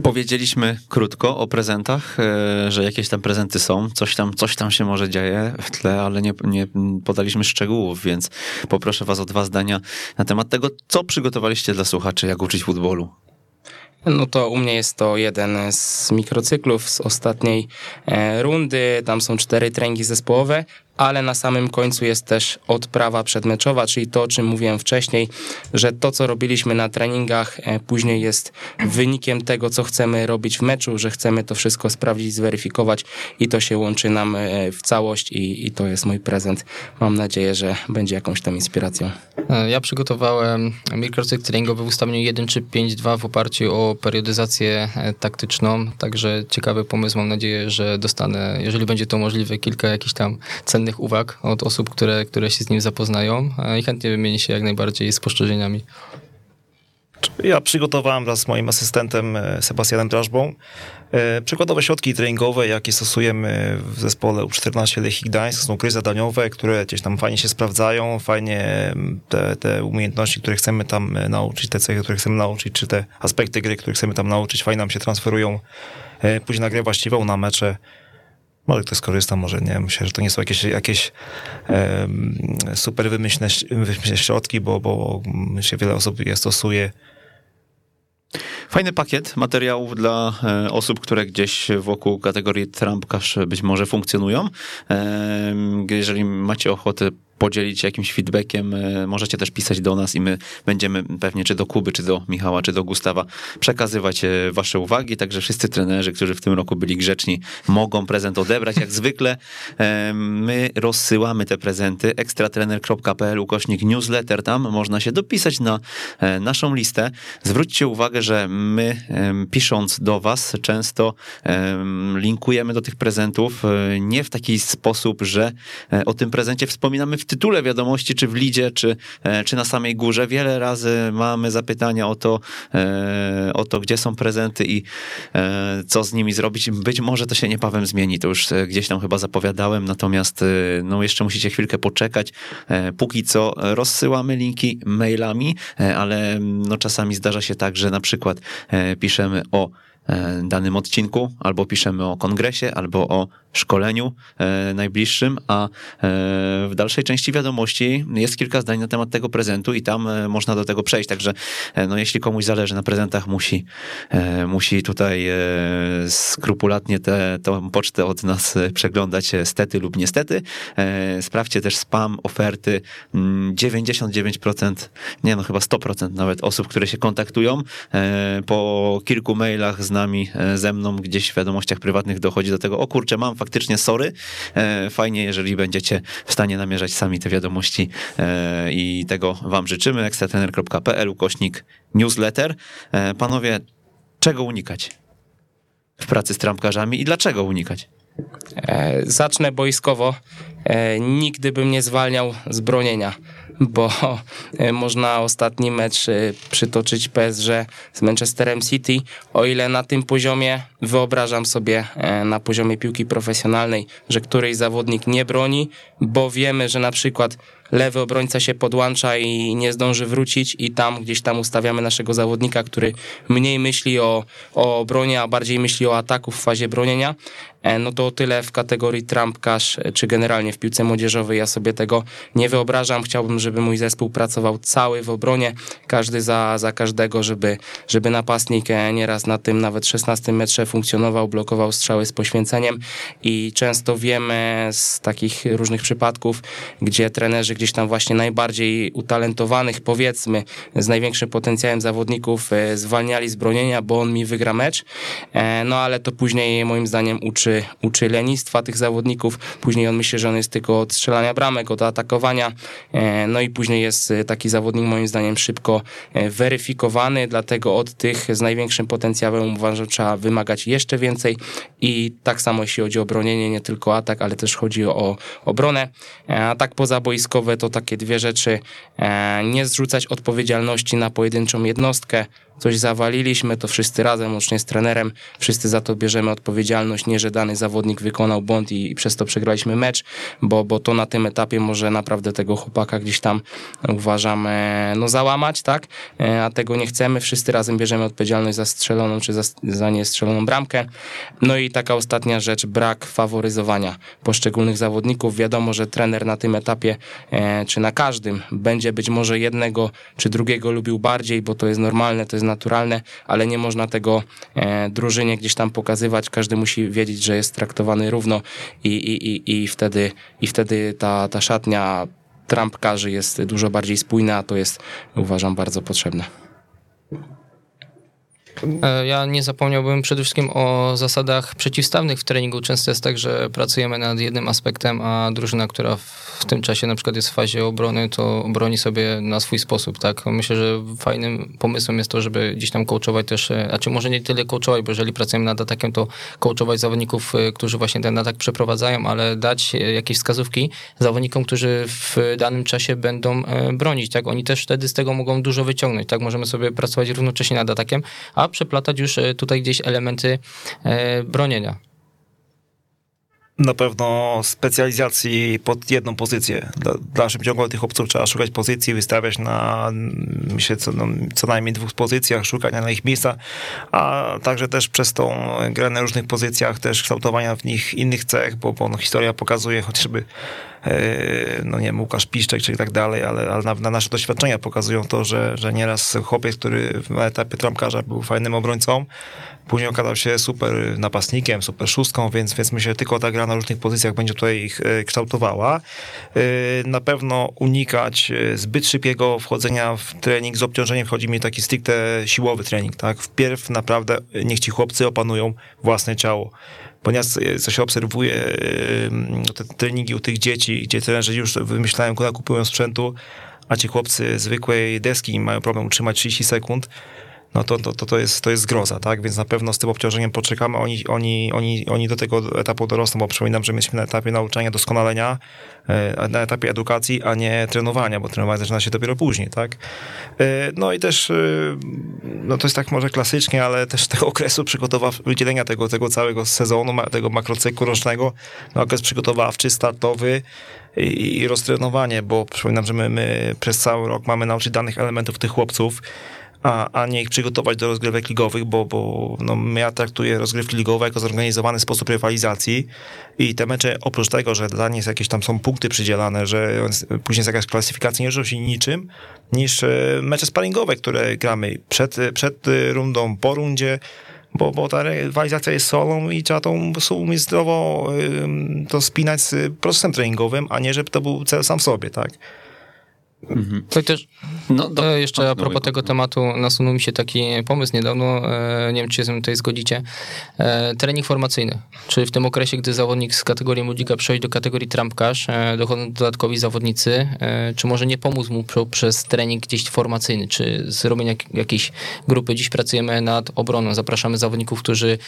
Powiedzieliśmy krótko o prezentach, e, że jakieś tam prezenty są, coś tam, coś tam się może dzieje w tle, ale nie, nie podaliśmy szczegółów, więc poproszę was o dwa zdania na temat tego, co przygotowaliście dla słuchaczy, jak uczyć futbolu. No to u mnie jest to jeden z mikrocyklów z ostatniej e, rundy. Tam są cztery treningi zespołowe, ale na samym końcu jest też odprawa przedmeczowa, czyli to, o czym mówiłem wcześniej, że to, co robiliśmy na treningach, e, później jest wynikiem tego, co chcemy robić w meczu, że chcemy to wszystko sprawdzić, zweryfikować i to się łączy nam e, w całość i, i to jest mój prezent. Mam nadzieję, że będzie jakąś tam inspiracją. E, ja przygotowałem mikrocykl treningowy w ustawieniu 1-3-5-2 w oparciu o periodyzację taktyczną, także ciekawy pomysł. Mam nadzieję, że dostanę, jeżeli będzie to możliwe, kilka jakichś tam cennych cennych uwag od osób, które, które się z nim zapoznają i chętnie wymienię się jak najbardziej spostrzeżeniami. Ja przygotowałem wraz z moim asystentem e, Sebastianem Drażbą e, przykładowe środki treningowe, jakie stosujemy w zespole U14 Lechii Gdańsk. Są gry zadaniowe, które gdzieś tam fajnie się sprawdzają, fajnie te, te umiejętności, które chcemy tam e, nauczyć, te cechy, które chcemy nauczyć, czy te aspekty gry, które chcemy tam nauczyć, fajnie nam się transferują później na grę właściwą, na mecze może ktoś skorzysta, może nie. Myślę, że to nie są jakieś, jakieś um, super wymyślne, wymyślne środki, bo, bo myślę, wiele osób je stosuje. Fajny pakiet materiałów dla e, osób, które gdzieś wokół kategorii Trump Cash być może funkcjonują. E, jeżeli macie ochotę podzielić jakimś feedbackiem. E, możecie też pisać do nas i my będziemy pewnie czy do Kuby, czy do Michała, czy do Gustawa przekazywać wasze uwagi. Także wszyscy trenerzy, którzy w tym roku byli grzeczni, mogą prezent odebrać jak zwykle. My rozsyłamy te prezenty ekstratrener.pl ukośnik newsletter. Tam można się dopisać na naszą listę. Zwróćcie uwagę, że my pisząc do was często linkujemy do tych prezentów nie w taki sposób, że o tym prezencie wspominamy w tytule wiadomości, czy w lidzie, czy, e, czy na samej górze. Wiele razy mamy zapytania o to, e, o to, gdzie są prezenty i e, co z nimi zrobić. Być może to się niebawem zmieni, to już gdzieś tam chyba zapowiadałem, natomiast no jeszcze musicie chwilkę poczekać. Póki co rozsyłamy linki mailami, ale no czasami zdarza się tak, że na przykład piszemy o danym odcinku, albo piszemy o kongresie, albo o szkoleniu e, najbliższym, a e, w dalszej części wiadomości jest kilka zdań na temat tego prezentu i tam e, można do tego przejść. Także no, jeśli komuś zależy na prezentach, musi, musi tutaj skrupulatnie tę pocztę od nas przeglądać stety lub niestety. Sprawdźcie też spam, oferty. 99%, mm, nie no chyba 100% nawet osób, które się kontaktują po kilku mailach z nami, e, ze mną gdzieś w wiadomościach prywatnych dochodzi do tego, o kurczę, mam faktycznie sorry. E, fajnie, jeżeli będziecie w stanie namierzać sami te wiadomości e, i tego wam życzymy. ekstratener.pl ukośnik newsletter. Panowie, czego unikać w pracy z trampkarzami i dlaczego unikać? Zacznę boiskowo. Nigdy bym nie zwalniał z bronienia bo e, można ostatni mecz e, przytoczyć PSG z Manchesterem City. O ile na tym poziomie wyobrażam sobie e, na poziomie piłki profesjonalnej, że któryś zawodnik nie broni, bo wiemy, że na przykład lewy obrońca się podłącza i nie zdąży wrócić i tam gdzieś tam ustawiamy naszego zawodnika, który mniej myśli o, o obronie, a bardziej myśli o ataku w fazie bronienia, no to o tyle w kategorii trampkarz, e, czy generalnie w piłce młodzieżowej ja sobie tego nie wyobrażam. Chciałbym, żeby mój zespół pracował cały w obronie, każdy za, za każdego, żeby, żeby napastnik e, nieraz na tym nawet 16 metrze funkcjonował, blokował strzały z poświęceniem i często wiemy z takich różnych przypadków, gdzie trenerzy gdzieś tam właśnie najbardziej utalentowanych, powiedzmy, z największym potencjałem zawodników e, zwalniali z bronienia, bo on mi wygra mecz. E, no ale to później moim zdaniem uczy, uczy lenistwa tych zawodników. Później on myśli, że on jest tylko od strzelania bramek, od atakowania. E, no i później jest taki zawodnik moim zdaniem szybko weryfikowany, dlatego od tych z największym potencjałem uważam, że trzeba wymagać jeszcze więcej i tak samo jeśli chodzi o bronienie, nie tylko atak, ale też chodzi o obronę. A tak pozaboiskowe to takie dwie rzeczy. E, nie zrzucać odpowiedzialności na pojedynczą jednostkę, coś zawaliliśmy, to wszyscy razem, łącznie z trenerem, wszyscy za to bierzemy odpowiedzialność, nie, że dany zawodnik wykonał błąd i, i przez to przegraliśmy mecz, bo, bo to na tym etapie może naprawdę tego chłopaka gdzieś tam uważam, no załamać, tak, e, a tego nie chcemy, wszyscy razem bierzemy odpowiedzialność za strzeloną czy za, za niestrzeloną bramkę. No i taka ostatnia rzecz, brak faworyzowania poszczególnych zawodników. Wiadomo, że trener na tym etapie, e, czy na każdym, będzie być może jednego czy drugiego lubił bardziej, bo to jest normalne, to jest naturalne, ale nie można tego e, drużynie gdzieś tam pokazywać. Każdy musi wiedzieć, że jest traktowany równo i, i, i, i wtedy, i wtedy ta, ta szatnia trampkarzy jest dużo bardziej spójna, a to jest uważam bardzo potrzebne. E, ja nie zapomniałbym przede wszystkim o zasadach przeciwstawnych w treningu. Często jest tak, że pracujemy nad jednym aspektem, a drużyna, która w tym czasie na przykład jest w fazie obrony, to broni sobie na swój sposób, tak? Myślę, że fajnym pomysłem jest to, żeby gdzieś tam coachować też, e, znaczy może nie tyle coachować, bo jeżeli pracujemy nad atakiem, to coachować zawodników, e, którzy właśnie ten atak przeprowadzają, ale dać jakieś wskazówki zawodnikom, którzy w danym czasie będą bronić, tak? Oni też wtedy z tego mogą dużo wyciągnąć, tak? Możemy sobie pracować równocześnie nad atakiem, a przeplatać już e, tutaj gdzieś elementy e, bronienia. Na pewno specjalizacji pod jedną pozycję. W dalszym ciągu tych obców trzeba szukać pozycji, wystawiać na myślę, co, no, co najmniej dwóch pozycjach, szukania na ich miejsca, a także też przez tą grę na różnych pozycjach, też kształtowania w nich innych cech, bo, bo no, historia pokazuje chociażby no nie wiem, Łukasz Piszczek czy tak dalej, ale, ale na, na, nasze doświadczenia pokazują to, że, że nieraz chłopiec, który na etapie trampkarza był fajnym obrońcą, później okazał się super napastnikiem, super szóstką, więc, więc myślę, że tylko ta gra na różnych pozycjach będzie tutaj ich e, kształtowała. E, na pewno unikać zbyt szybkiego wchodzenia w trening z obciążeniem, chodzi mi taki stricte siłowy trening, tak? Wpierw naprawdę niech ci chłopcy opanują własne ciało ponieważ co się obserwuje te treningi u tych dzieci, gdzie trenerzy już wymyślają, kupują sprzętu, a ci chłopcy zwykłej deski mają problem utrzymać 30 sekund, no to, to, to, jest, to jest groza, tak? Więc na pewno z tym obciążeniem poczekamy. Oni, oni, oni, oni do tego etapu dorosną, bo przypominam, że myśmy na etapie nauczania, doskonalenia, e, na etapie edukacji, a nie trenowania, bo trenowanie zaczyna się dopiero później, tak? E, no i też, e, no to jest tak może klasycznie, ale też tego okresu przygotowawczego, wydzielenia tego, tego całego sezonu, tego makrocyklu rocznego, no okres przygotowawczy, startowy, i, i roztrenowanie, bo przypominam, że my, my przez cały rok mamy nauczyć danych elementów tych chłopców, a, a nie ich przygotować do rozgrywek ligowych, bo, bo no, ja traktuję rozgrywki ligowe jako zorganizowany sposób rywalizacji i te mecze, oprócz tego, że dla nich jakieś tam są punkty przydzielane, że później jest jakaś klasyfikacja, nie różnią się niczym niż e, mecze sparingowe, które gramy przed, przed rundą, po rundzie, bo, bo ta rywalizacja jest solą i trzeba tą umieć zdrowo to spinać z procesem treningowym, a nie żeby to był cel sam w sobie, tak? Mhm. To też no, e, jeszcze a propos tego tematu nasunął mi się taki pomysł niedawno, e, nie wiem czy się tutaj zgodzicie, e, trening formacyjny. Czy w tym okresie, gdy zawodnik z kategorii młodzika przechodzi do kategorii trampkarz, dochodzą dodatkowi zawodnicy, czy może nie pomóc mu przez trening gdzieś formacyjny, czy zrobienie jakiejś grupy. Dziś pracujemy nad obroną, zapraszamy zawodników, którzy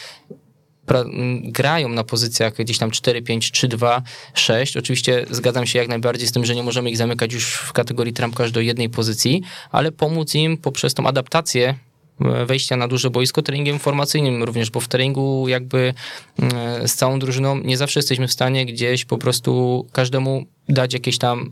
grają na pozycjach gdzieś tam 4, 5, 3, 2, 6. Oczywiście zgadzam się jak najbardziej z tym, że nie możemy ich zamykać już w kategorii trampkarz do jednej pozycji, ale pomóc im poprzez tą adaptację e, wejścia na duże boisko treningiem formacyjnym również, bo w treningu jakby z całą drużyną nie zawsze jesteśmy w stanie gdzieś po prostu każdemu dać jakieś tam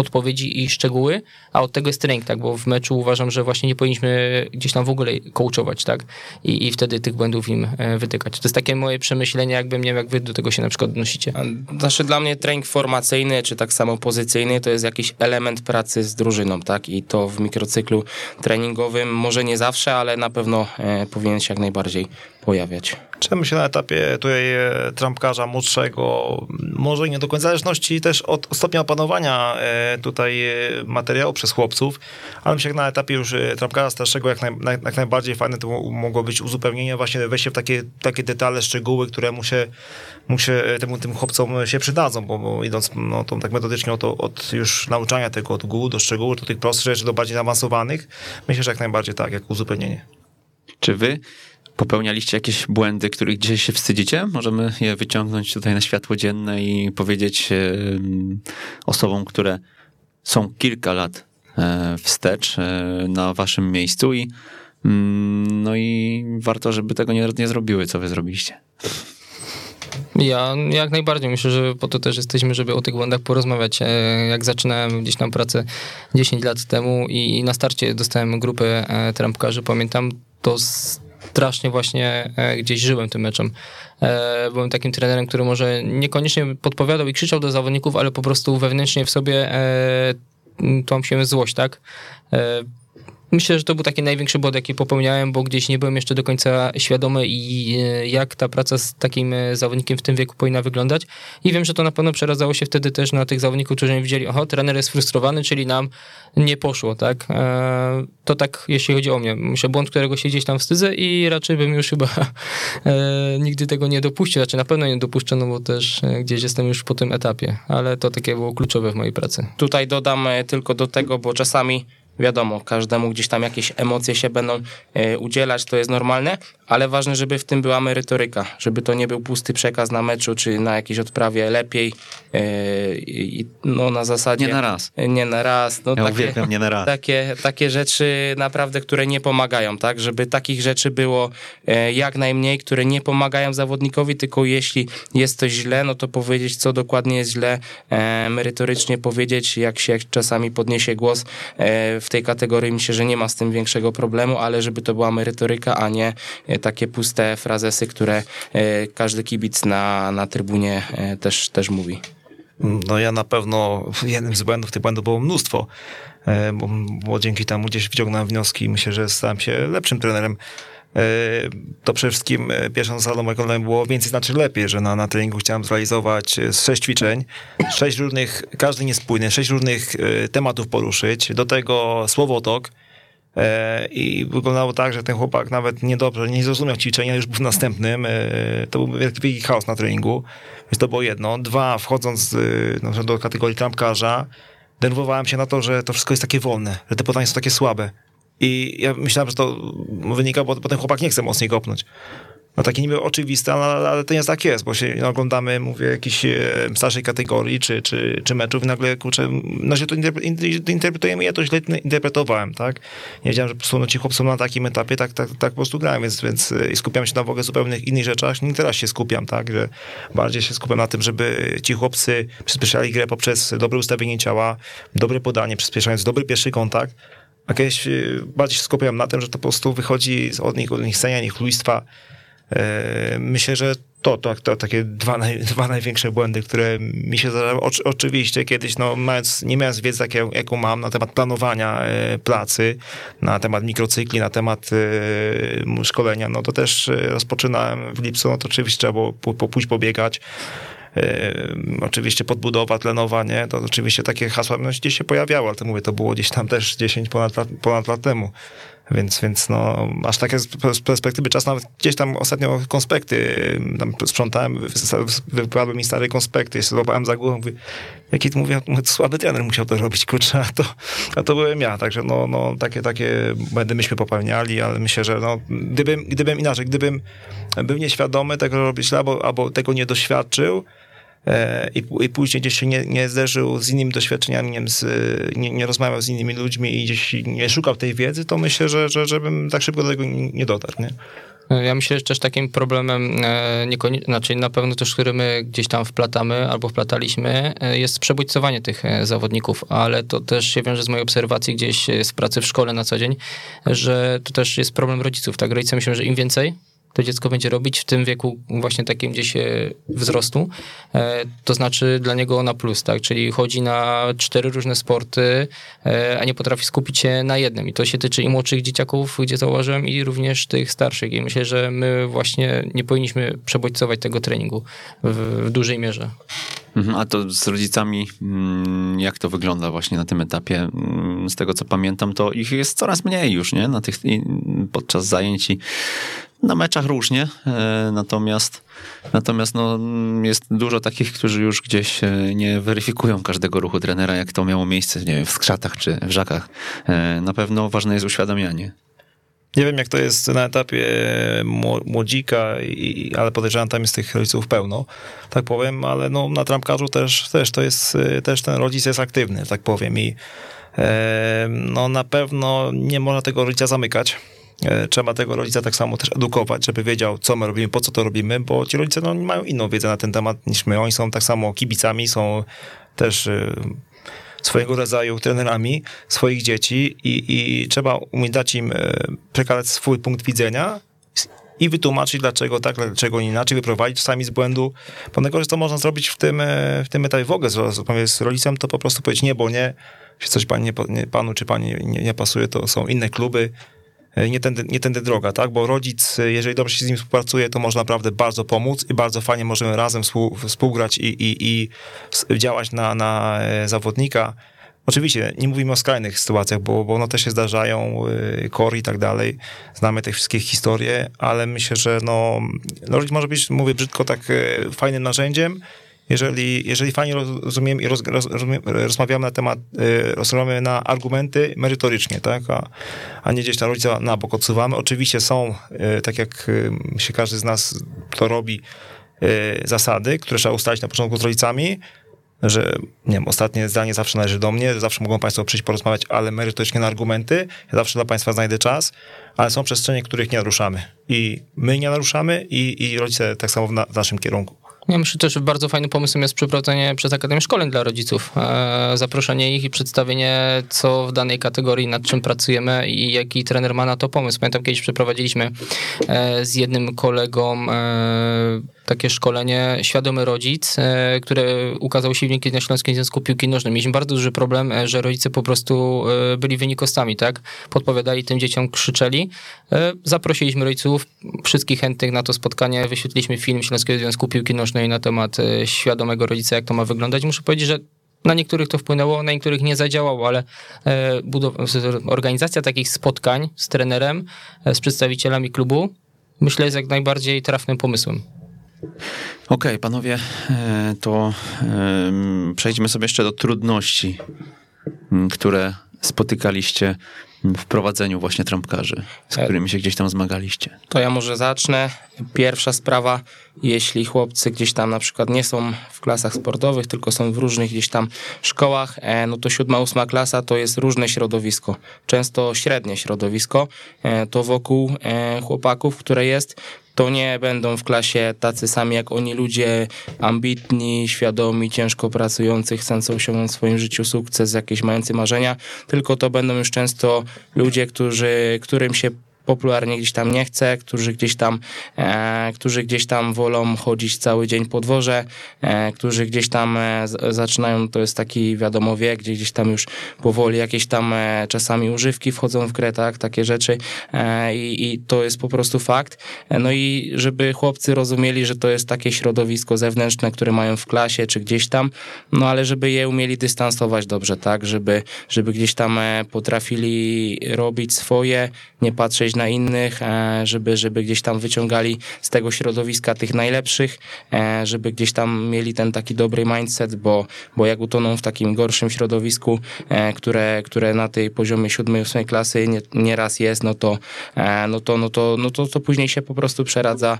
podpowiedzi i szczegóły, a od tego jest trening, tak, bo w meczu uważam, że właśnie nie powinniśmy gdzieś tam w ogóle coachować, tak, i, i wtedy tych błędów im e, wytykać. To jest takie moje przemyślenie, jakbym, nie wiem, jak wy do tego się na przykład odnosicie. Znaczy dla mnie trening formacyjny, czy tak samo pozycyjny, to jest jakiś element pracy z drużyną, tak, i to w mikrocyklu treningowym może nie zawsze, ale na pewno e, powinien się jak najbardziej pojawiać. Czy myślę na etapie tutaj e, trampkarza młodszego, może nie do końca zależności też od stopnia opanowania e, tutaj e, materiału przez chłopców, ale myślę, że na etapie już trampkarza starszego jak, naj, jak najbardziej fajne to mogło być uzupełnienie, właśnie wejście w takie, takie detale, szczegóły, które mu się, mu się temu, tym chłopcom się przydadzą, bo, bo idąc no, tą, tak metodycznie od, od już nauczania tego od góry do szczegółów, do tych prostszych rzeczy, do bardziej zaawansowanych, myślę, że jak najbardziej tak, jak uzupełnienie. Czy wy popełnialiście jakieś błędy, których dzisiaj się wstydzicie? Możemy je wyciągnąć tutaj na światło dzienne i powiedzieć osobom, które są kilka lat e, wstecz e, na waszym miejscu i mm, no i warto, żeby tego nie, nie zrobiły, co wy zrobiliście. Ja jak najbardziej myślę, że po to też jesteśmy, żeby o tych błędach porozmawiać. E, jak zaczynałem gdzieś tam pracę 10 lat temu i na starcie dostałem grupę trampkarzy, pamiętam, to strasznie właśnie e, gdzieś żyłem tym meczem. E, byłem takim trenerem, który może niekoniecznie podpowiadał i krzyczał do zawodników, ale po prostu wewnętrznie w sobie e, tą się złość, tak? Myślę, że to był taki największy błąd, jaki popełniałem, bo gdzieś nie byłem jeszcze do końca świadomy i e, jak ta praca z takim e, zawodnikiem w tym wieku powinna wyglądać. I wiem, że to na pewno przeradzało się wtedy też na tych zawodników, którzy nie widzieli, oho, trener jest frustrowany, czyli nam nie poszło, tak? E, to tak, jeśli chodzi o mnie. Myślę, błąd, którego się gdzieś tam wstydzę i raczej bym już chyba nigdy tego nie dopuścił. Znaczy na pewno nie dopuszczę, no bo też gdzieś jestem już po tym etapie, ale to takie było kluczowe w mojej pracy. Tutaj dodam tylko do tego, bo czasami wiadomo, każdemu gdzieś tam jakieś emocje się będą e, udzielać, to jest normalne, ale ważne, żeby w tym była merytoryka, żeby to nie był pusty przekaz na meczu, czy na jakiejś odprawie lepiej, e, no na zasadzie... Nie na raz. Nie na raz. No, ja takie, uwielbiam, nie na raz. Takie, takie rzeczy naprawdę, które nie pomagają, tak, żeby takich rzeczy było e, jak najmniej, które nie pomagają zawodnikowi, tylko jeśli jest coś źle, no to powiedzieć, co dokładnie jest źle, merytorycznie powiedzieć, jak się czasami podniesie głos w tej kategorii myślę, że nie ma z tym większego problemu, ale żeby to była merytoryka, a nie e, takie puste frazesy, które e, każdy kibic na, na trybunie e, też, też mówi. No ja na pewno jednym z błędów, tych błędów było mnóstwo, bo, bo dzięki temu gdzieś wyciągnąłem wnioski i myślę, że stałem się lepszym trenerem to przede wszystkim pierwszą zasadą mojego było więcej znaczy lepiej, że na, na treningu chciałem zrealizować sześć ćwiczeń, sześć różnych, każdy niespójny, sześć różnych tematów poruszyć, do tego słowotok, i wyglądało tak, że ten chłopak nawet niedobrze, nie zrozumiał ćwiczenia, już był w następnym. To był wielki, chaos na treningu. Więc to było jedno. Dwa, wchodząc do kategorii trampkarza, denerwowałem się na to, że to wszystko jest takie wolne, że te podania są takie słabe. I ja myślałem, że to wynika, bo potem chłopak nie chce mocniej kopnąć. No takie niby oczywiste, ale, ale to nie jest tak jest, bo się no, oglądamy, mówię, jakiejś e, starszej kategorii czy, czy, czy meczów i nagle, kurczę, no się to interpretujemy, ja to źle interpretowałem, tak? Nie wiedziałem, że po prostu no, ci chłopcy na takim etapie tak, tak, tak po prostu grałem, więc, więc e, skupiam się na w ogóle zupełnie innych rzeczach, nie teraz się skupiam, tak? Że bardziej się skupiam na tym, żeby ci chłopcy przyspieszali grę poprzez dobre ustawienie ciała, dobre podanie, przyspieszając dobry pierwszy kontakt, a kiedyś e, bardziej się skupiam na tym, że to po prostu wychodzi od nich, od nich scenia, niechlujstwa. E, myślę, że to, to, to takie dwa, naj, dwa największe błędy, które mi się zdarzały. Oczy, oczywiście kiedyś, no, mając, nie mając wiedzy, jaką, jaką mam na temat planowania e, pracy, na temat mikrocykli, na temat szkolenia, no to też rozpoczynałem w lipcu, no to oczywiście trzeba było pójść pobiegać, oczywiście podbudowa tlenowa, nie? To oczywiście takie hasła no, gdzieś się pojawiały, ale to mówię, to było gdzieś tam też 10 ponad lat, ponad lat temu. Więc, więc no, aż takie z perspektywy czasu, nawet gdzieś tam ostatnio konspekty tam sprzątałem, wypadły mi stare konspekty, jeszcze za głowę, mówię, jaki mówię, słaby trener musiał to robić, kurczę, a to, a to byłem ja, także no, no takie, takie błędy myśmy popełniali, ale myślę, że no, gdybym, gdybym inaczej, gdybym był nieświadomy tego robić, albo, albo tego nie doświadczył, i, i później gdzieś się nie, nie zderzył z innymi doświadczeniami, nie, nie, nie rozmawiał z innymi ludźmi i gdzieś nie szukał tej wiedzy, to myślę, że, że żebym tak szybko do tego nie dotarł. Nie? Ja myślę, że też takim problemem, e, znaczy na pewno też, który my gdzieś tam wplatamy albo wplataliśmy, e, jest przebodźcowanie tych zawodników, ale to też się wiąże z mojej obserwacji gdzieś z pracy w szkole na co dzień, że to też jest problem rodziców, tak? Rodzice myślą, że im więcej, to dziecko będzie robić w tym wieku właśnie takim gdzieś wzrostu, e, to znaczy dla niego na plus, tak? Czyli chodzi na cztery różne sporty, e, a nie potrafi skupić się na jednym. I to się tyczy i młodszych dzieciaków, gdzie zauważyłem, i również tych starszych. I myślę, że my właśnie nie powinniśmy przebodźcować tego treningu w, w dużej mierze. Mhm, a to z rodzicami, mm, jak to wygląda właśnie na tym etapie? Mm, z tego co pamiętam, to ich jest coraz mniej już, nie? Na tych, podczas zajęć i na meczach różnie, e, natomiast, natomiast no, jest dużo takich, którzy już gdzieś e, nie weryfikują każdego ruchu trenera, jak to miało miejsce nie wiem, w skrzatach czy w żakach. E, na pewno ważne jest uświadamianie. Nie wiem, jak to jest na etapie młodzika, i, ale podejrzewam, tam jest tych rodziców pełno, tak powiem, ale no, na trampkarzu też, też to jest, też ten rodzic jest aktywny, tak powiem i e, no, na pewno nie można tego rodzica zamykać trzeba tego rodzica tak samo też edukować, żeby wiedział, co my robimy, po co to robimy, bo ci rodzice no, mają inną wiedzę na ten temat niż my. Oni są tak samo kibicami, są też e, swojego rodzaju trenerami swoich dzieci i, i trzeba umieć dać im e, przekazać swój punkt widzenia i wytłumaczyć, dlaczego tak, dlaczego inaczej, wyprowadzić czasami z błędu. Bo najgorzej to można zrobić w tym, w tym etapie w ogóle z, z rodzicem, to po prostu powiedzieć nie, bo nie, jeśli coś pan nie, panu czy pani nie, nie pasuje, to są inne kluby, E, nie tędy, nie tędy droga, tak? Bo rodzic, e, jeżeli dobrze się z nim współpracuje, to można naprawdę bardzo pomóc i bardzo fajnie możemy razem współ, współgrać i, i, i działać na, na e, zawodnika. Oczywiście nie mówimy o skrajnych sytuacjach, bo, bo one też się zdarzają, kor i tak dalej. Znamy te wszystkie historie, ale myślę, że no, rodzic może być, mówię brzydko, tak fajnym narzędziem, jeżeli, jeżeli fajnie rozumiemy i roz, roz, rozmawiamy na temat, y, rozmawiamy na argumenty merytorycznie, tak, a, a nie gdzieś tam rodzica na bok odsuwamy. Oczywiście są, y, tak jak y, się każdy z nas to robi, zasady, które trzeba ustalić na początku z rodzicami, że nie wiem, ostatnie zdanie zawsze należy do mnie, zawsze mogą Państwo przyjść porozmawiać, ale merytorycznie na argumenty. Ja zawsze dla Państwa znajdę czas, ale są przestrzenie, których nie naruszamy. I my nie naruszamy, i, i rodzice tak samo w, na, w naszym kierunku. Ja myślę też, że bardzo fajnym pomysłem jest przeprowadzenie przez Akademię Szkoleń dla rodziców. E, zaproszenie ich i przedstawienie, co w danej kategorii, nad czym pracujemy i jaki trener ma na to pomysł. Pamiętam, kiedyś przeprowadziliśmy e, z jednym kolegą e, takie szkolenie Świadomy Rodzic, które ukazał się w na Śląskim Związku Piłki Nożnej. Mieliśmy bardzo duży problem, że rodzice po prostu byli wynikostami, tak? Podpowiadali tym dzieciom, krzyczeli. Zaprosiliśmy rodziców, wszystkich chętnych na to spotkanie, wyświetliliśmy film Śląskiego Związku Piłki Nożnej na temat e, świadomego rodzica, jak to ma wyglądać. Muszę powiedzieć, że na niektórych to wpłynęło, na niektórych nie zadziałało, ale e, organizacja takich spotkań z trenerem, e, z przedstawicielami klubu, myślę, jest jak najbardziej trafnym pomysłem. Okej, okay, panowie, to przejdźmy sobie jeszcze do trudności, które spotykaliście w prowadzeniu właśnie trampkarzy, z którymi się gdzieś tam zmagaliście? To ja może zacznę. Pierwsza sprawa, jeśli chłopcy gdzieś tam na przykład nie są w klasach sportowych, tylko są w różnych gdzieś tam szkołach, e, no to siódma, ósma klasa to jest różne środowisko. Często średnie środowisko, e, to wokół e, chłopaków, które jest, to nie będą w klasie tacy sami jak oni ludzie ambitni, świadomi, ciężko pracujący, chcący osiągnąć w swoim życiu sukces, jakieś mający marzenia, tylko to będą już często ludzie, którzy, którym się popularnie gdzieś tam nie chce, którzy gdzieś tam, e, którzy gdzieś tam wolą chodzić cały dzień po dworze, e, którzy gdzieś tam e, zaczynają, to jest taki wiadomo wiek, gdzie gdzieś tam już powoli jakieś tam e, czasami używki wchodzą w grę, tak, takie rzeczy e, i, i to jest po prostu fakt. E, no i żeby chłopcy rozumieli, że to jest takie środowisko zewnętrzne, które mają w klasie czy gdzieś tam, no ale żeby je umieli dystansować dobrze, tak, żeby, żeby gdzieś tam potrafili robić swoje, nie patrzeć na innych, żeby, żeby gdzieś tam wyciągali z tego środowiska tych najlepszych, żeby gdzieś tam mieli ten taki dobry mindset, bo, bo jak utoną w takim gorszym środowisku, które, które na tej poziomie siódmej, ósmej klasy nie, nieraz jest, no to, no to, no to, no to, to później się po prostu przeradza,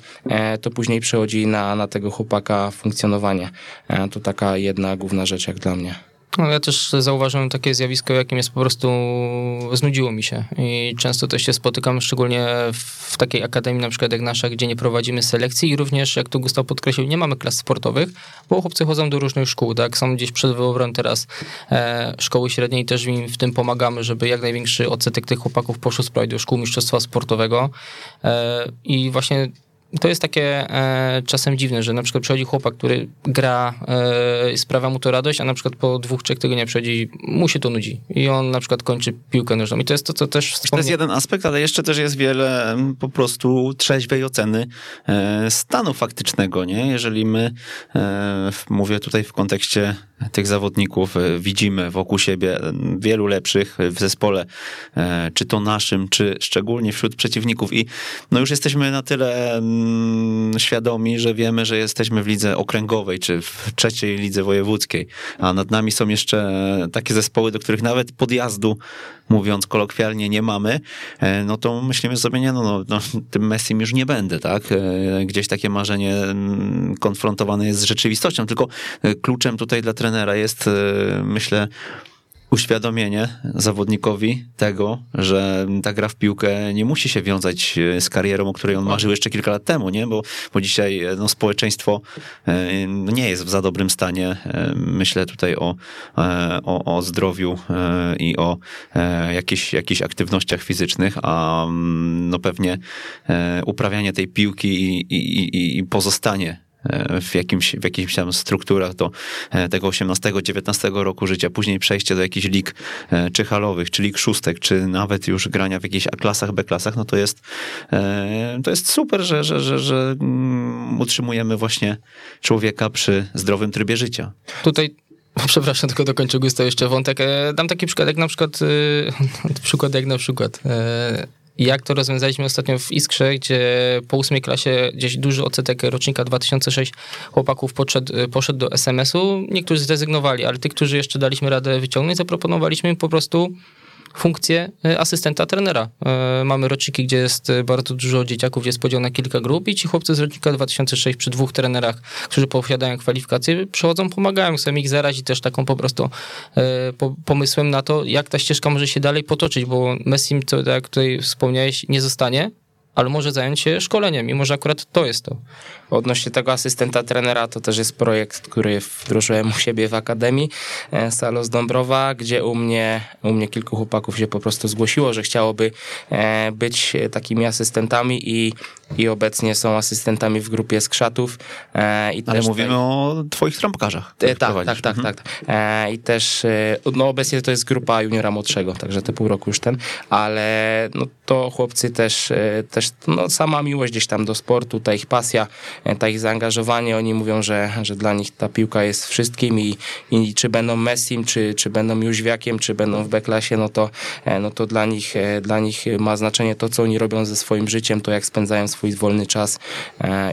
to później przechodzi na, na tego chłopaka funkcjonowanie. To taka jedna główna rzecz jak dla mnie. No, ja też zauważyłem takie zjawisko, jakim jest po prostu znudziło mi się. I często też się spotykam, szczególnie w takiej akademii na przykład jak nasza, gdzie nie prowadzimy selekcji i również, jak tu Gustaw podkreślił, nie mamy klas sportowych, bo chłopcy chodzą do różnych szkół, tak, są gdzieś przed wyborem teraz e, szkoły średniej, też im w tym pomagamy, żeby jak największy odsetek tych chłopaków poszło sprawić do szkół mistrzostwa sportowego. E, i właśnie to jest takie e, czasem dziwne, że na przykład przychodzi chłopak, który gra, e, sprawia mu to radość, a na przykład po dwóch, trzech tygodniach przychodzi, mu się to nudzi i on na przykład kończy piłkę nożną. I to jest to, co też wspomnę... To jest jeden aspekt, ale jeszcze też jest wiele po prostu trzeźwej oceny e, stanu faktycznego, nie? Jeżeli my, e, mówię tutaj w kontekście tych zawodników, e, widzimy wokół siebie wielu lepszych w zespole, e, czy to naszym, czy szczególnie wśród przeciwników. I no już jesteśmy na tyle świadomi, że wiemy, że jesteśmy w lidze okręgowej, czy w trzeciej lidze wojewódzkiej, a nad nami są jeszcze takie zespoły, do których nawet podjazdu, mówiąc kolokwialnie, nie mamy, e, no to myślimy sobie, nie, no, no, no tym Messim już nie będę, tak? E, gdzieś takie marzenie mm, konfrontowane jest z rzeczywistością, tylko e, kluczem tutaj dla trenera jest, myślę, uświadomienie zawodnikowi tego, że ta gra w piłkę nie musi się wiązać e, z karierą, o której on marzył jeszcze kilka lat temu, nie? Bo, bo dzisiaj e, no, społeczeństwo e, nie jest w za dobrym stanie. Myślę tutaj o, o, o zdrowiu i o jakichś, jakichś aktywnościach fizycznych, a mm, no pewnie uprawianie tej piłki i, i, i pozostanie w, jakimś, w jakichś tam strukturach do e, tego 18-19 roku życia, później przejście do jakichś lig e, czy halowych, czy lig szóstek, czy nawet już grania w jakichś A-klasach, B-klasach, no to jest, e, to jest super, że, że, że, że mm, utrzymujemy właśnie człowieka przy zdrowym trybie życia. Tutaj Przepraszam, tylko dokończę Gustaw jeszcze wątek. Dam taki przykład, jak na przykład, przykład jak na przykład, jak to rozwiązaliśmy ostatnio w Iskrze, gdzie po ósmej klasie gdzieś duży odsetek rocznika 2006 chłopaków podszedł, poszedł do SMS-u. Niektórzy zrezygnowali, ale tych, którzy jeszcze daliśmy radę wyciągnąć, zaproponowaliśmy im po prostu funkcję e, asystenta trenera. E, mamy roczniki, gdzie jest e, bardzo dużo dzieciaków, gdzie jest podział na kilka grup i ci chłopcy z rocznika 2006 przy dwóch trenerach, którzy posiadają kwalifikacje, przychodzą, pomagają. Chcemy ich zarazić też taką po prostu pomysłem na to, jak ta ścieżka może się dalej potoczyć, bo Messi, to, tak jak tutaj wspomniałeś, nie zostanie, ale może zająć się szkoleniem i może akurat to jest to. Odnośnie tego asystenta trenera, to też jest projekt, który wdrożyłem u siebie w Akademii e, Salos Dąbrowa, gdzie u mnie, u mnie kilku chłopaków się po prostu zgłosiło, że chciałoby e, być takimi asystentami i, i obecnie są asystentami w grupie skrzatów. E, I Ale mówimy tutaj... o twoich trąbkarzach. Tak, tak, tak, tak, tak. I też, no obecnie to jest grupa juniora młodszego, także te pół roku już ten, ale no to chłopcy też, też no sama miłość gdzieś tam do sportu, ta ich pasja, E, ta ich zaangażowanie, oni mówią, że, że dla nich ta piłka jest wszystkim i, i czy będą Messim, czy, czy będą Jóźwiakiem, czy będą w B-klasie, no to, e, no to dla, nich, e, dla nich ma znaczenie to, co oni robią ze swoim życiem, to jak spędzają swój wolny czas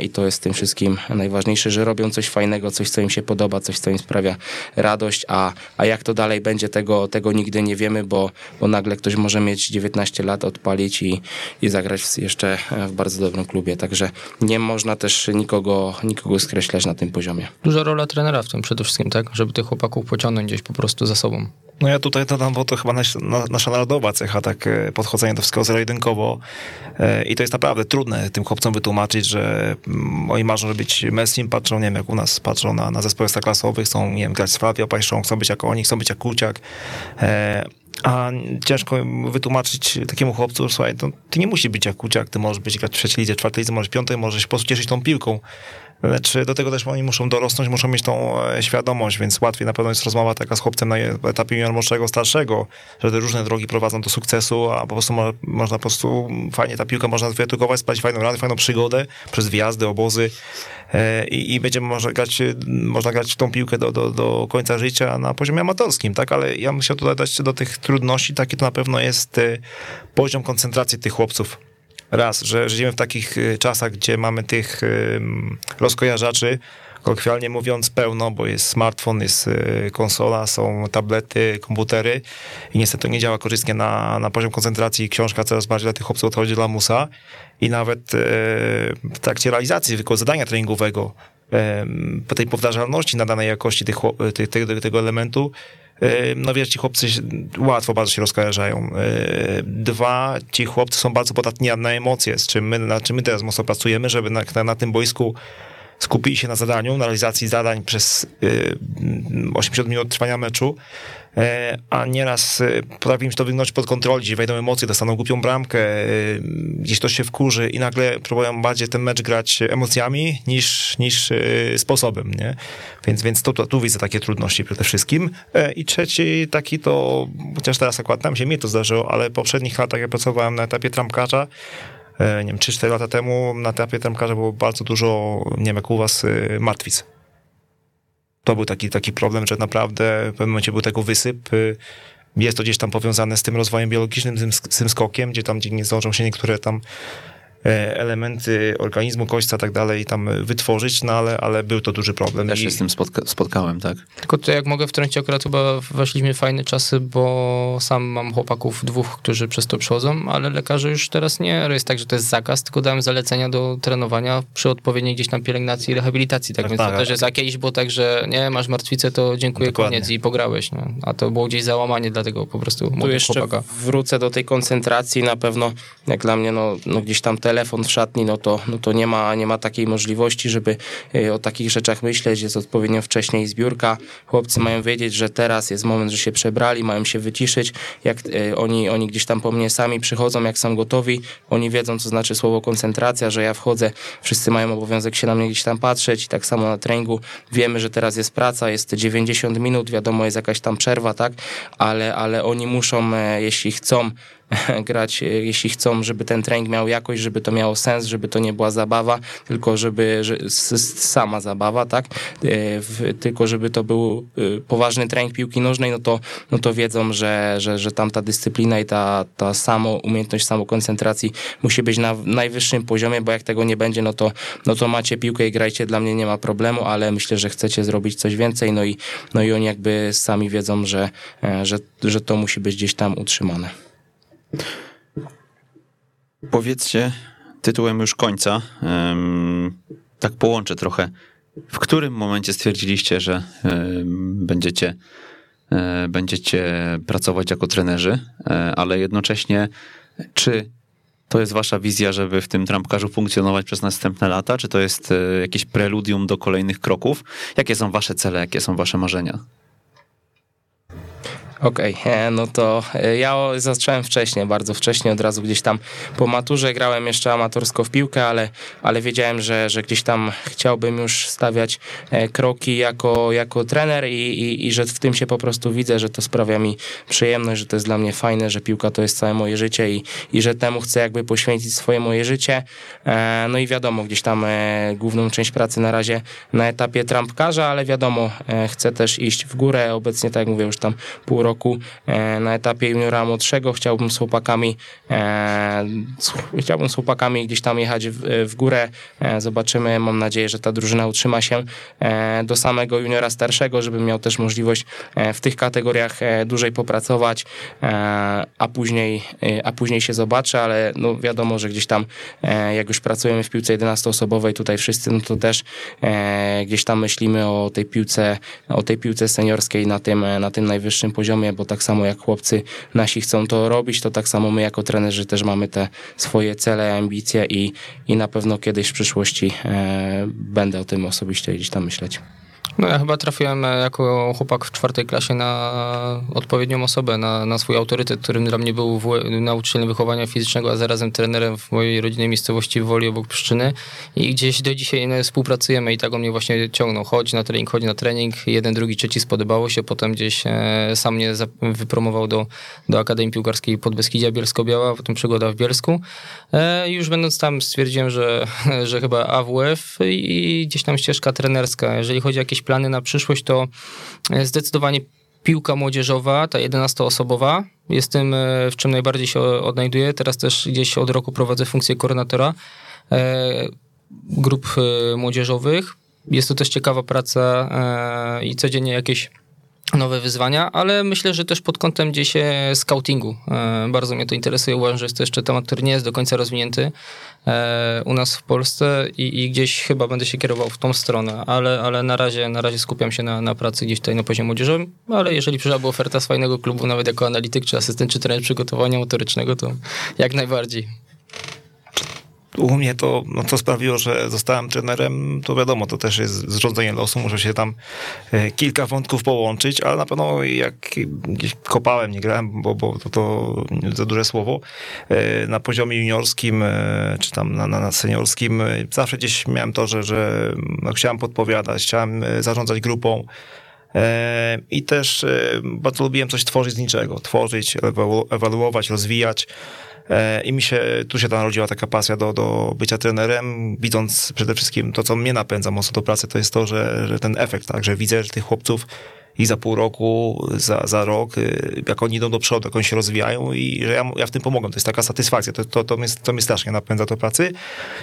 i to jest tym wszystkim najważniejsze, że robią coś fajnego, coś, co im się podoba, coś, co im sprawia radość, a, a jak to dalej będzie, tego, tego nigdy nie wiemy, bo, bo nagle ktoś może mieć 19 lat, odpalić i, i zagrać jeszcze w bardzo dobrym klubie, także nie można też nikogo, nikogo skreślać na tym poziomie. Duża rola trenera w tym przede wszystkim, tak? Żeby tych chłopaków pociągnąć gdzieś po prostu za sobą. No ja tutaj dodam, bo to chyba nasza, nasza narodowa cecha, tak e, podchodzenie do wszystkiego zero-jedynkowo e, i to jest naprawdę trudne tym chłopcom wytłumaczyć, że mm, oni marzą być Messim, patrzą, nie wiem, jak u nas patrzą na, na zespoły klasowych, chcą, nie wiem, grać z Flavio Pajszą, chcą być jak oni, chcą być jak Kuciak, e, A ciężko wytłumaczyć takiemu chłopcu, słuchaj, to ty nie musi być jak Kuciak, ty możesz być grać w trzeciej lidze, czwartej lidze, możesz piątej, możesz po prostu cieszyć tą piłką. Lecz do tego też oni muszą dorosnąć, muszą mieć tą e, świadomość, więc łatwiej na pewno jest rozmowa taka z chłopcem na etapie junior młodszego, starszego, że te różne drogi prowadzą do sukcesu, a po prostu mo można po prostu fajnie ta piłka można wyedukować, spać fajną radę, fajną przygodę przez wjazdy, obozy e, i, i będziemy można grać, można grać tą piłkę do, do, do końca życia na poziomie amatorskim, tak? Ale ja bym chciał tutaj dać do tych trudności, taki to na pewno jest e, poziom koncentracji tych chłopców raz, że żyjemy w takich y, czasach, gdzie mamy tych rozkojarzaczy, kolokwialnie mówiąc, pełno, bo jest smartfon, jest y, konsola, są tablety, komputery i niestety to nie działa korzystnie na, na poziom koncentracji. Książka coraz bardziej dla tych chłopców odchodzi dla musa i nawet y, w trakcie realizacji zwykłego zadania treningowego, po tej powtarzalności nadanej jakości tych, tego, tego elementu, no wiesz, ci chłopcy łatwo bardzo się rozkojarzają. Dwa, ci chłopcy są bardzo podatni na emocje, z czym my, na czym my teraz mocno pracujemy, żeby na, na, na tym boisku skupili się na zadaniu, na realizacji zadań przez 80 minut trwania meczu, a nieraz e, potrafi im się to wygnąć pod kontrolę, gdzie wejdą emocje, dostaną głupią bramkę, e, gdzieś to się wkurzy i nagle próbują bardziej ten mecz grać emocjami niż, niż sposobem, nie? Więc, więc to, to, tu widzę takie trudności przede wszystkim. I trzeci taki to, chociaż teraz akurat nam się mnie to zdarzyło, ale w poprzednich latach ja pracowałem na etapie trampkarza, nie wiem, 3-4 lata temu na etapie trampkarza było bardzo dużo, nie wiem jak u was, martwic to był taki, taki problem, że naprawdę w pewnym momencie był tego wysyp. Jest to gdzieś tam powiązane z tym rozwojem biologicznym, z tym, skokiem, gdzie tam gdzie nie zdążą się niektóre tam elementy organizmu, kośca i tak dalej tam wytworzyć, no ale, ale był to duży problem. Też się z tym spotka spotkałem, tak. Tylko to jak mogę wtrącić, akurat chyba weszliśmy w fajne czasy, bo sam mam chłopaków dwóch, którzy przez to przychodzą, ale lekarze już teraz nie jest tak, że to jest zakaz, tylko dałem zalecenia do trenowania przy odpowiedniej gdzieś tam pielęgnacji i rehabilitacji, tak, tak więc tak, to też jest, a kiedyś było tak, że nie, masz martwicę, to dziękuję, Dokładnie. koniec i pograłeś, no. a to było gdzieś załamanie dlatego po prostu Tu jeszcze chłopaka. wrócę do tej koncentracji, na pewno jak dla mnie, no, no gdzieś tam telefon w szatni, no to, no to nie, ma, nie ma takiej możliwości, żeby e, o takich rzeczach myśleć. Jest odpowiednio wcześniej zbiórka. Chłopcy mają wiedzieć, że teraz jest moment, że się przebrali, mają się wyciszyć. Jak e, oni, oni gdzieś tam po mnie sami przychodzą, jak są gotowi, oni wiedzą, co znaczy słowo koncentracja, że ja wchodzę, wszyscy mają obowiązek się na mnie gdzieś tam patrzeć i tak samo na treningu. Wiemy, że teraz jest praca, jest 90 minut, wiadomo, jest jakaś tam przerwa, tak, ale, ale oni muszą, e, jeśli chcą grać, e, jeśli chcą, żeby ten trening miał jakość, żeby to miało sens, żeby to nie była zabawa, tylko żeby że, sama zabawa, tak? E, tylko żeby to był e, poważny trening piłki nożnej, no to, no to wiedzą, że, że, że tam ta dyscyplina i ta, ta samo umiejętność samokoncentracji musi być na najwyższym poziomie, bo jak tego nie będzie, no to, no to macie piłkę i grajcie, dla mnie nie ma problemu, ale myślę, że chcecie zrobić coś więcej, no i, no i oni jakby sami wiedzą, że, że, że to musi być gdzieś tam utrzymane. Powiedzcie tytułem już końca, tak połączę trochę. W którym momencie stwierdziliście, że będziecie, e, będziecie pracować jako trenerzy, e, ale jednocześnie czy to jest wasza wizja, żeby w tym trampkarzu funkcjonować przez następne lata? Czy to jest e, jakieś preludium do kolejnych kroków? Jakie są wasze cele, jakie są wasze marzenia? Okej, okay, no to e, ja zacząłem wcześniej, bardzo wcześnie, od razu gdzieś tam po maturze grałem jeszcze amatorsko w piłkę, ale, ale wiedziałem, że, że gdzieś tam chciałbym już stawiać e, kroki jako, jako trener i, i, i że w tym się po prostu widzę, że to sprawia mi przyjemność, że to jest dla mnie fajne, że piłka to jest całe moje życie i, i że temu chcę jakby poświęcić swoje moje życie. E, no i wiadomo, gdzieś tam główną część pracy na razie na etapie trampkarza, ale wiadomo, chcę też iść w górę. Obecnie, tak jak mówię, już tam pół roku e, na etapie juniora młodszego. Chciałbym z chłopakami e, chciałbym z chłopakami gdzieś tam jechać w, w górę. E, zobaczymy. Mam nadzieję, że ta drużyna utrzyma się do samego juniora starszego, żebym miał też możliwość w tych kategoriach dłużej popracować, a później, a później się zobaczę, ale no wiadomo, że gdzieś tam jak już pracujemy w piłce 11-osobowej tutaj wszyscy, no to też gdzieś tam myślimy o tej piłce, o tej piłce seniorskiej na tym, na tym najwyższym poziomie poziomie, bo tak samo jak chłopcy nasi chcą to robić, to tak samo my jako trenerzy też mamy te swoje cele, ambicje i, i na pewno kiedyś w przyszłości e, będę o tym osobiście gdzieś tam myśleć. No ja chyba trafiłem e, jako chłopak w czwartej klasie na odpowiednią osobę, na, na swój autorytet, którym dla mnie był w, nauczycielem wychowania fizycznego, a zarazem trenerem w mojej rodzinnej miejscowości w Woli obok Pszczyny i gdzieś do dzisiaj no, współpracujemy i tak on mnie właśnie ciągnął. Chodź na trening, chodź na trening. Jeden, drugi, trzeci spodobało się. Potem gdzieś e, sam mnie wypromował do, do Akademii Piłkarskiej Podbeskidzia Bielsko-Biała, potem przygoda w Bielsku. E, już będąc tam stwierdziłem, że, że chyba AWF i gdzieś tam ścieżka trenerska. Jeżeli chodzi o jakieś plany na przyszłość, to e, zdecydowanie piłka młodzieżowa, ta 11-osobowa, jest tym, e, w czym najbardziej się odnajduję. Teraz też gdzieś od roku prowadzę funkcję koordynatora e, grup młodzieżowych. Jest to też ciekawa praca i codziennie jakieś nowe wyzwania, ale myślę, że też pod kątem gdzieś e, scoutingu. E, bardzo mnie to interesuje. Uważam, że jest to jeszcze temat, który nie jest do końca rozwinięty e, u nas w Polsce i, i gdzieś chyba będę się kierował w tą stronę, ale, ale na, razie, na razie skupiam się na, na pracy gdzieś tutaj na poziomie młodzieżowym, ale jeżeli przyszłaby oferta z fajnego klubu, nawet jako analityk, czy asystent, czy trener przygotowania motorycznego, to jak najbardziej u mnie to, no to sprawiło, że zostałem trenerem, to wiadomo, to też jest zrządzenie losu, muszę się tam e, kilka wątków połączyć, ale na pewno jak gdzieś kopałem, nie grałem, bo, bo to, to za duże słowo, e, na poziomie juniorskim, e, czy tam na, na seniorskim, zawsze gdzieś miałem to, że, że no, chciałem podpowiadać, chciałem zarządzać grupą, i też bardzo lubiłem coś tworzyć z niczego, tworzyć, ewaluować, rozwijać. E, I mi się, tu się tam narodziła taka pasja do, do bycia trenerem, widząc przede wszystkim to, co mnie napędza mocno do pracy, to jest to, że, że ten efekt, tak, że widzę, że tych chłopców i za pół roku, za, za rok, y, jak oni idą do przodu, jak oni się rozwijają i że ja, ja w tym pomogę. To jest taka satysfakcja, to, to, to, mnie, to mnie strasznie napędza do pracy.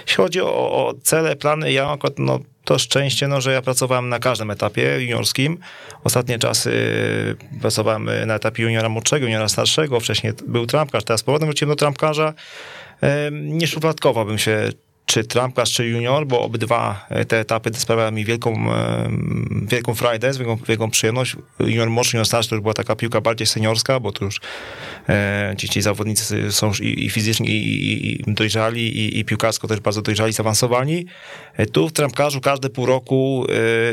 Jeśli chodzi o, o cele, plany, ja akurat no, to szczęście, no, że ja pracowałem na każdym etapie juniorskim. Ostatnie czasy pracowałem na etapie juniora młodszego, juniora starszego, wcześniej był trampkarz, teraz powrotem wróciłem do trampkarza. Nie bym się czy trampkarz, czy junior, bo obydwa te etapy sprawiały mi wielką, wielką frajdę, wielką, wielką przyjemność. Junior młodszy, junior starszy to już była taka piłka bardziej seniorska, bo to już e, ci, ci zawodnicy są już i, i fizycznie i, i, dojrzali, i, i piłkarsko też bardzo dojrzali, zaawansowani. E, tu w trampkarzu każde pół roku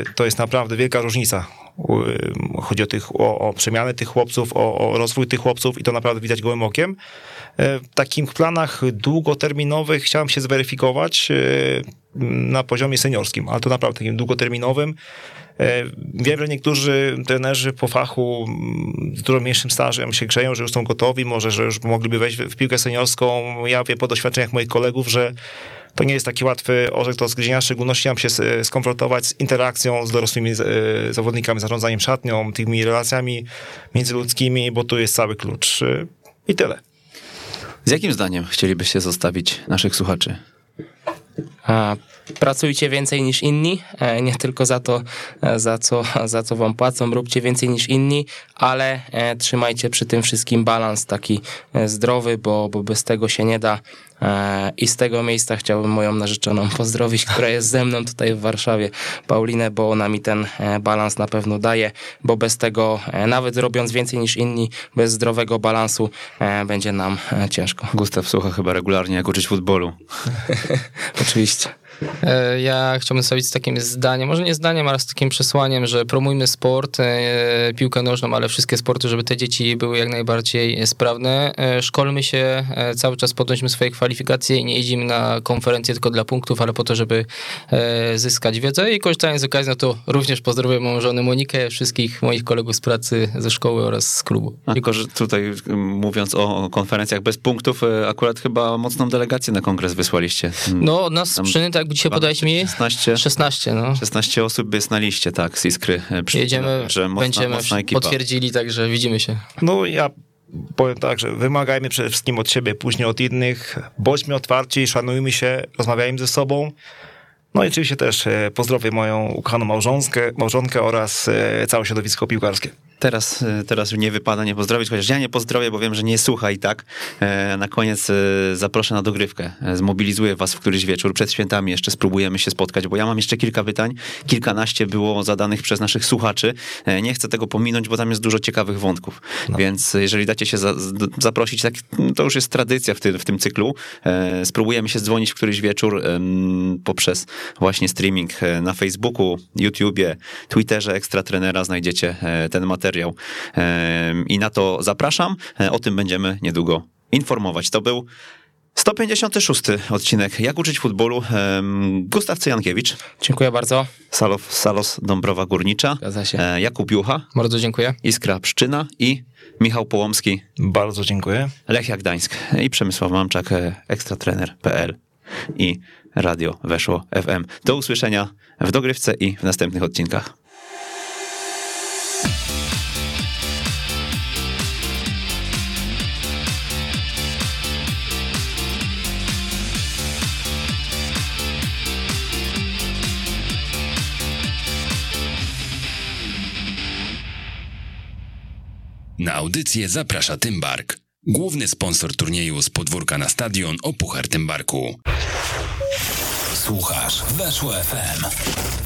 e, to jest naprawdę wielka różnica. Chodzi o, tych, o, o przemianę tych chłopców, o, o rozwój tych chłopców i to naprawdę widać gołym okiem. E, w takich planach długoterminowych chciałem się zweryfikować e, na poziomie seniorskim, ale to naprawdę takim długoterminowym. E, wiem, że niektórzy trenerzy po fachu z dużo mniejszym stażem się grzeją, że już są gotowi, może, że już mogliby wejść w piłkę seniorską. Ja wiem po doświadczeniach moich kolegów, że to nie jest taki łatwy orzech do zgryzienia, w szczególności mam się skonfrontować z interakcją z dorosłymi zawodnikami, zarządzaniem szatnią, tymi relacjami międzyludzkimi, bo tu jest cały klucz. I tyle. Z jakim zdaniem chcielibyście zostawić naszych słuchaczy? A, pracujcie więcej niż inni, e, nie tylko za to, e, za co, za co wam płacą, róbcie więcej niż inni, ale e, trzymajcie przy tym wszystkim balans taki zdrowy, bo, bo bez tego się nie da I z tego miejsca chciałbym moją narzeczoną pozdrowić, która jest ze mną tutaj w Warszawie, Paulinę, bo ona mi ten e, balans na pewno daje, bo bez tego, e, nawet robiąc więcej niż inni, bez zdrowego balansu będzie nam ciężko. Gustaw słucha chyba regularnie, jak uczyć futbolu. Oczywiście. E, ja chciałbym stawić z takim zdaniem, może nie zdaniem, ale z takim przesłaniem, że promujmy sport, e, piłkę nożną, ale wszystkie sporty, żeby te dzieci były jak najbardziej sprawne. E, szkolmy się, cały czas podnośmy swoje kwalifikacje i nie jeździmy na konferencje tylko dla punktów, ale po to, żeby zyskać wiedzę. I korzystając z okazji, no to również pozdrawiam moją żonę Monikę, wszystkich moich kolegów z pracy ze szkoły oraz z klubu. Tylko, że tutaj mówiąc o konferencjach bez punktów, akurat chyba mocną delegację na kongres wysłaliście. No, od nas sprzyny tak dzisiaj podałeś mi? 16, 16, no. 16 osób jest na liście, tak, z Iskry. E, Jedziemy, że mocna, będziemy mocna ekipa. potwierdzili, także widzimy się. No ja powiem tak, że wymagajmy przede wszystkim od siebie, później od innych, bądźmy otwarci, szanujmy się, rozmawiajmy ze sobą. No i oczywiście też e, pozdrowię moją ukochaną małżonkę, małżonkę oraz e, całe środowisko piłkarskie. Teraz, e, teraz nie wypada nie pozdrowić, chociaż ja nie pozdrowię, bo wiem, że nie słucha i tak. E, na koniec e, zaproszę na dogrywkę. Zmobilizuję was w któryś wieczór. Przed świętami jeszcze spróbujemy się spotkać, bo ja mam jeszcze kilka pytań. Kilkanaście było zadanych przez naszych słuchaczy. Nie chcę tego pominąć, bo tam jest dużo ciekawych wątków. No. Więc jeżeli dacie się za, zaprosić, tak, to już jest tradycja w tym, w tym cyklu. Spróbujemy się dzwonić w któryś wieczór poprzez właśnie streaming na Facebooku, YouTubie, Twitterze Ekstra Trenera znajdziecie ten materiał. I na to zapraszam. E, o tym będziemy niedługo informować. To był 156 odcinek Jak uczyć futbolu. Gustaw Cyjankiewicz. Dziękuję bardzo. Salos, Salos Dąbrowa Górnicza. Zgadza się. E, Jakub Jucha. Bardzo dziękuję. Iskra Pszczyna i Michał Połomski. Bardzo dziękuję. Lechia Gdańsk i Przemysław Mamczak, e, ekstratrener.pl i Radio Weszło FM. Do usłyszenia w dogrywce i w następnych odcinkach. Na audycję zaprasza Tymbark, główny sponsor turnieju z podwórka na stadion o Puchar Tymbarku. Słuchasz Weszło FM.